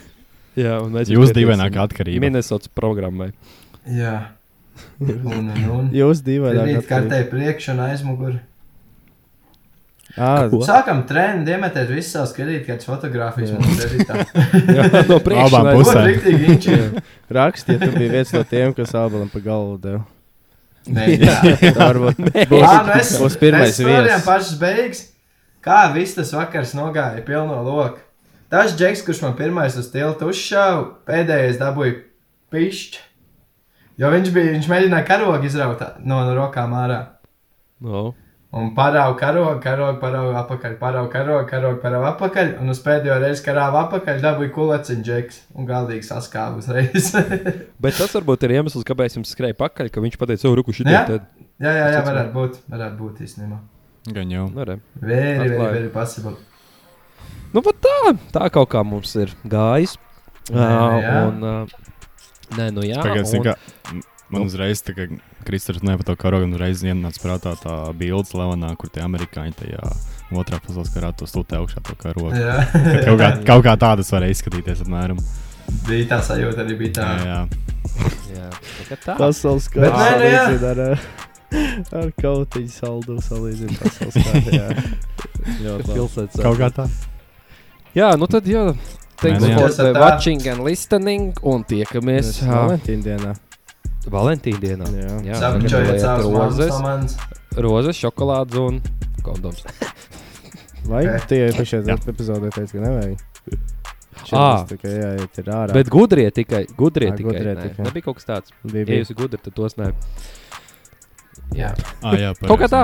Jā, un mēs Jūs divainākā atkarība. Minnesotas programmai. Jā. Un, un, un. Jūs divaināk Rīt atkarīgi. kartē priekš un aizmuguri. Ko? Sākam trendu, iemetēt visas savas kredītkartes fotogrāfijas Jā. no priekšā. Abām pusēm. Rakstiet, tu biji viens no tiem, kas abalam pa galvu deva. Nē, jā. Tā varbūt Ā, būs, nu es, būs pirmais viesis. pašas beigas. Kā viss tas vakars nogāja pilno loku. Tas džeks, kurš man pirmais uz tiltu uzšāva, pēdējais dabūja pišķi. Jo viņš bija, viņš mēģināja karogu izraut no, no rokām ārā. No. Un parauga karogu, karogu, parauga apakaļ, parauga karogu, karogu, parauga apakaļ. Un uz pēdējo reizi karāva apakaļ, dabūja kuleciņu džeks un galdīgi saskāva uzreiz. Bet tas varbūt ir iemesls, kāpēc jums skrēja pakaļ, ka viņš pateica, oh, ruku šī Jā. tā. jā, jā, jā, varētu būt, varētu būt īstenībā. Gan jau. Very, very, very possible. nu, pat tā, tā kaut kā mums ir gājis. Nē, jā. un, uh, nē, nu jā. Tagad, un, kā, man uzreiz, tā kā Kristers to karogu, un uzreiz ienāca prātā tā bilde Levanā, kur tie amerikāņi tajā otrā pasaules karā to stūtē augšā to karogu. Jā, Kaut kā, kaut kā tādas varēja izskatīties apmēram. bija tā sajūta, arī bija tā. Jā, jā. jā, tā kā tā. Pasaules Bet kārta. nē, nu jā. Ar, ar kautiņu saldu salīdzinu pasaules kārta. jā. Ļoti. Pilsētas Kaut kā tā. Jā, nu tad jā. Thanks jā. for the watching and listening. Un tiekamies Mēs uh, Valentīna dienā. Valentīna dienā. Jā. Jā, mazus rozes, rozes, šokolādes un kondoms. Vai Ok. tie iepriekšējā Jā. epizodē teica, ka nevajag? Šeit tikai jāiet ir ārā. Bet gudrie tikai. Gudrie Ā, tikai. gudrie nē. tikai. Nebija kaut kas tāds. bija, Ja bija. jūs esat gudri, tad tos nē. Jā. Ah, jā Kaut kā tā.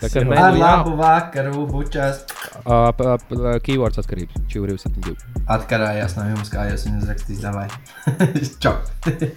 Tā kā nu jā. labu vakaru, bučās. Uh, Keywords atkarības. 472. Atkarājās no jums, kā jūs viņu uzrakstījāt. Čau!